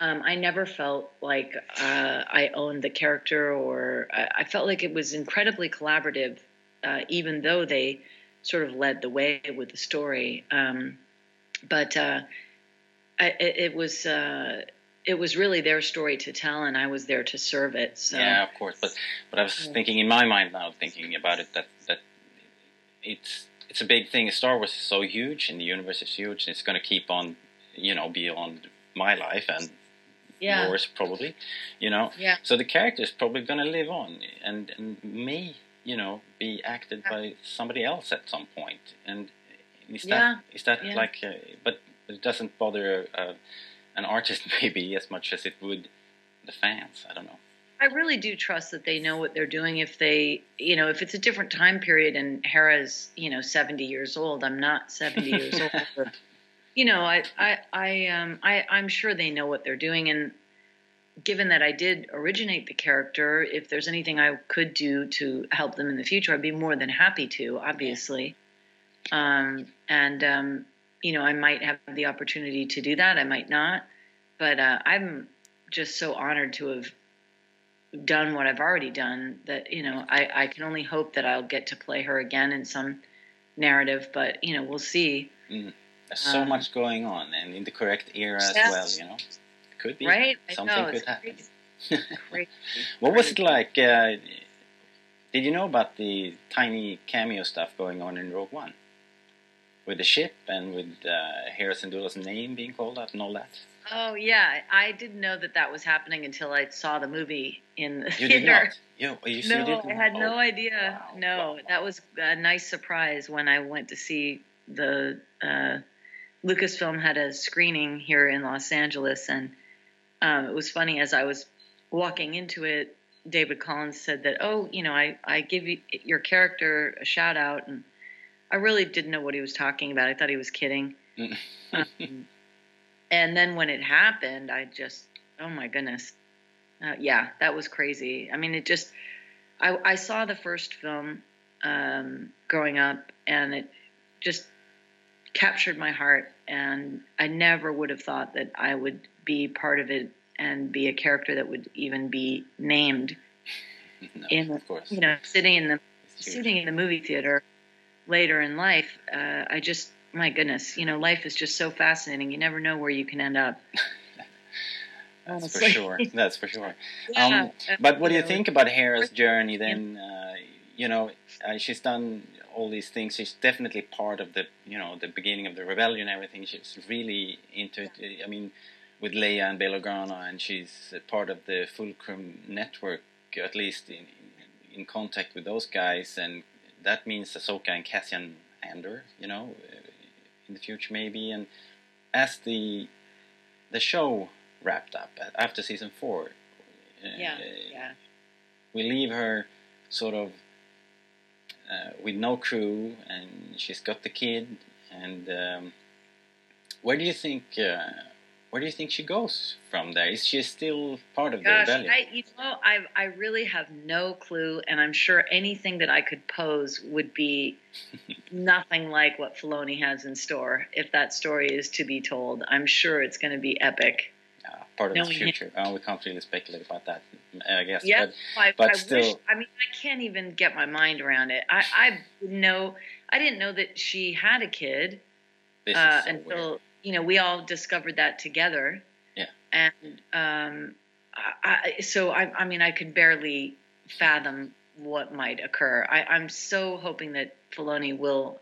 Um, I never felt like uh, I owned the character, or I, I felt like it was incredibly collaborative, uh, even though they sort of led the way with the story. Um, but uh, I, it, it was uh, it was really their story to tell, and I was there to serve it. So Yeah, of course. But but I was thinking in my mind now, thinking about it, that that it's it's a big thing. Star Wars is so huge, and the universe is huge, and it's going to keep on, you know, beyond my life and Yeah. yours probably, you know. Yeah. So the character is probably going to live on, and and may you know be acted by somebody else at some point. And is that Yeah, is that yeah. like? Uh, but it doesn't bother uh, an artist [laughs] maybe as much as it would the fans. I don't know. I really do trust that they know what they're doing. If they, you know, if it's a different time period and Hera's, you know, seventy years old, I'm not seventy [laughs] years old. But, you know, I, I, I, um, I, I'm sure they know what they're doing. And given that I did originate the character, if there's anything I could do to help them in the future, I'd be more than happy to. Obviously, um, and um, you know, I might have the opportunity to do that. I might not, but uh, I'm just so honored to have done what I've already done that you know I, I can only hope that I'll get to play her again in some narrative but you know we'll see Mm. There's so Um, much going on, and in the correct era as well. You know, could be right I something know, could happen. crazy. Crazy. [laughs] What was it like? Uh, did you know about the tiny cameo stuff going on in Rogue One? With the ship and with uh, Harrison Dula's name being called out and all that? oh yeah I didn't know that that was happening until I saw the movie in the You did theater not? You, you, no you didn't? I had no Oh, idea wow, no wow, that was a nice surprise when I went to see the uh, Lucasfilm had a screening here in Los Angeles and um, it was funny as I was walking into it. David Collins said that, oh, you know, I, I give you, your character a shout out, and I really didn't know what he was talking about. I thought he was kidding. Mm. um, [laughs] and then when it happened, I just, oh my goodness, uh, yeah, that was crazy. I mean, it just, I, I saw the first film um, growing up, and it just captured my heart and I never would have thought that I would be part of it and be a character that would even be named [laughs] no, in of course. you know sitting in the sitting in the movie theater later in life uh, I just my goodness you know life is just so fascinating you never know where you can end up [laughs] That's for sure. That's for sure. [laughs] Yeah, um, but what do you think about Hera's journey then? Uh, you know, uh, she's done all these things. She's definitely part of the, you know, the beginning of the rebellion and everything. She's really into it. I mean, with Leia and Bail Organa, and she's part of the Fulcrum network, at least in, in, in contact with those guys. And that means Ahsoka and Cassian Andor, you know, uh, in the future maybe. And as the the show wrapped up uh, after season four, uh, yeah yeah we leave her sort of uh, with no crew, and she's got the kid. And um, where do you think uh, where do you think she goes from there? Is she still part of the Gosh, rebellion? I, you know, I, I really have no clue, and I'm sure anything that I could pose would be [laughs] nothing like what Filoni has in store. If that story is to be told, I'm sure it's going to be epic. Uh, part of the knowing him. future. Uh, we can't really speculate about that, I guess. Yeah, But, I, but I still, wish. I mean, I can't even get my mind around it. I, I didn't know. I didn't know that she had a kid this uh, is so until weird. You know we all discovered that together. Yeah. And um, I, I, so I, I mean, I could barely fathom what might occur. I, I'm so hoping that Filoni will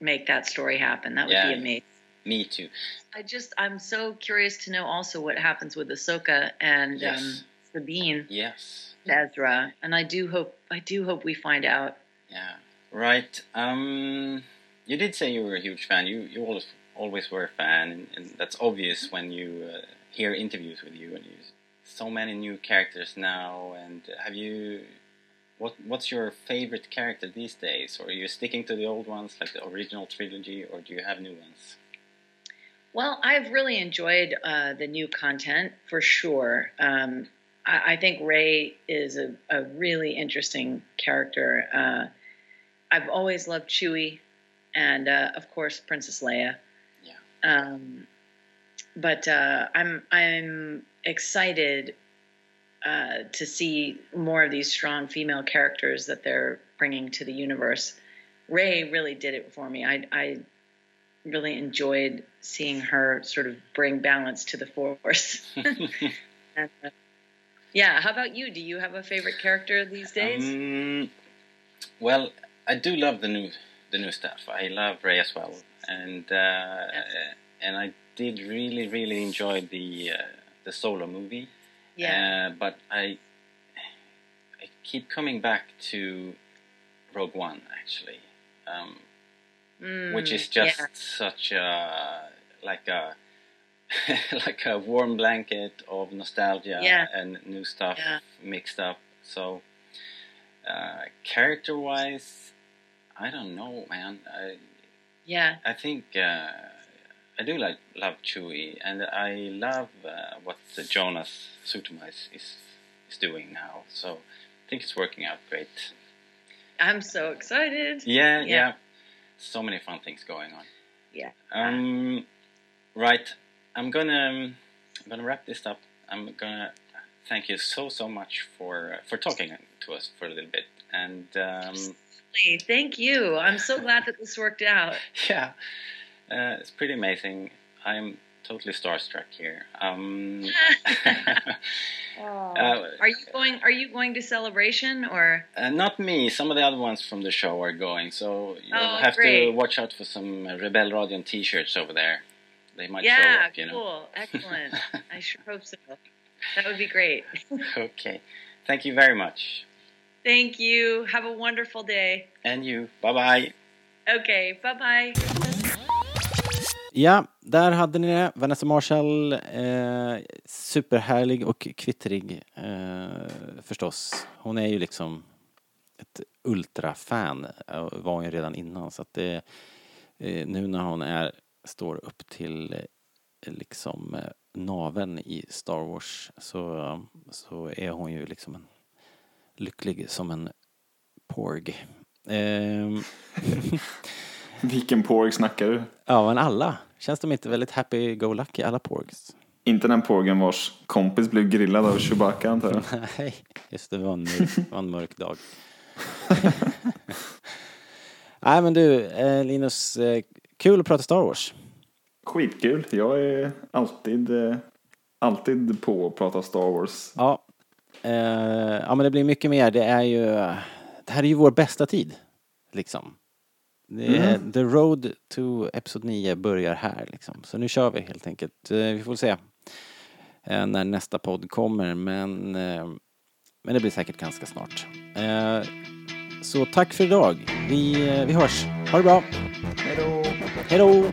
make that story happen. That would Yeah. be amazing. Me too. I just, I'm so curious to know also what happens with Ahsoka and Yes. um, Sabine, Yes. Ezra, and I do hope, I do hope we find out. Yeah. Right. Um, you did say you were a huge fan. You you always always were a fan, and, that's obvious when you uh, hear interviews with you and you so many new characters now. And have you? What what's your favorite character these days? Or are you sticking to the old ones like the original trilogy, or do you have new ones? Well, I've really enjoyed uh, the new content for sure. Um, I, I think Ray is a, a really interesting character. Uh, I've always loved Chewie, and uh, of course Princess Leia. Um, but uh, I'm I'm excited uh, to see more of these strong female characters that they're bringing to the universe. Ray really did it for me. I I really enjoyed seeing her sort of bring balance to the force. [laughs] [laughs] And, uh, yeah, how about you? Do you have a favorite character these days? Um, well, I do love the new the new stuff. I love Ray as well, and uh, and I did really really enjoy the uh, the solo movie. Yeah. Uh, but I I keep coming back to Rogue One actually, um, Mm, which is just yeah. such a like a [laughs] like a warm blanket of nostalgia Yeah. and new stuff Yeah. mixed up. So uh, character wise, I don't know, man. I Yeah. I think uh, I do like love Chewy, and I love uh, what the Jonas Sutuma is, is is doing now. So I think it's working out great. I'm so excited. Yeah, yeah. So many fun things going on. Yeah. Um, right. I'm gonna um, I'm gonna wrap this up. I'm gonna thank you so so much for uh, for talking to us for a little bit. And um, Thank you. I'm so glad that this worked out. [laughs] yeah, uh, it's pretty amazing. I'm totally starstruck here. Um, [laughs] [laughs] uh, Are you going? Are you going to celebration or? uh, not me. Some of the other ones from the show are going, so you'll Oh, have to watch out for some Rebel Radion T-shirts over there. They might show yeah, up, you know. cool, excellent. I sure hope so. That would be great. okay. Thank you very much. Thank you. Have a wonderful day. And you. Bye bye. Okay, bye bye. Ja, där hade ni det. Vanessa Marshall, eh, superhärlig och kvittrig eh, förstås. Hon är ju liksom ett ultrafan, eh, var hon ju redan innan så att det, eh, nu när hon är, står upp till eh, liksom eh, naven i Star Wars så, så är hon ju liksom en lycklig som en porg. Ehm, [laughs] Vilken porg snackar du? Ja, men alla. Känns de inte väldigt happy-go-lucky, alla porgs? Inte den porgen vars kompis blev grillad av Chewbacca antar jag. [laughs] Nej, just det, det var en mörk, var en mörk dag. [laughs] Nej men du, eh, Linus, eh, kul att prata Star Wars. Skitkul. Jag är alltid, eh, alltid på att prata Star Wars. Ja. Eh, ja men det blir mycket mer. Det är ju, det här är ju vår bästa tid. Liksom. Är, Mm. The road to Episod 9 börjar här liksom. Så nu kör vi helt enkelt. Eh, vi får se eh, när nästa podd kommer men, eh, men det blir säkert ganska snart. Eh, så tack för idag. Vi, eh, vi hörs. Ha det bra. Hej då. Hej då.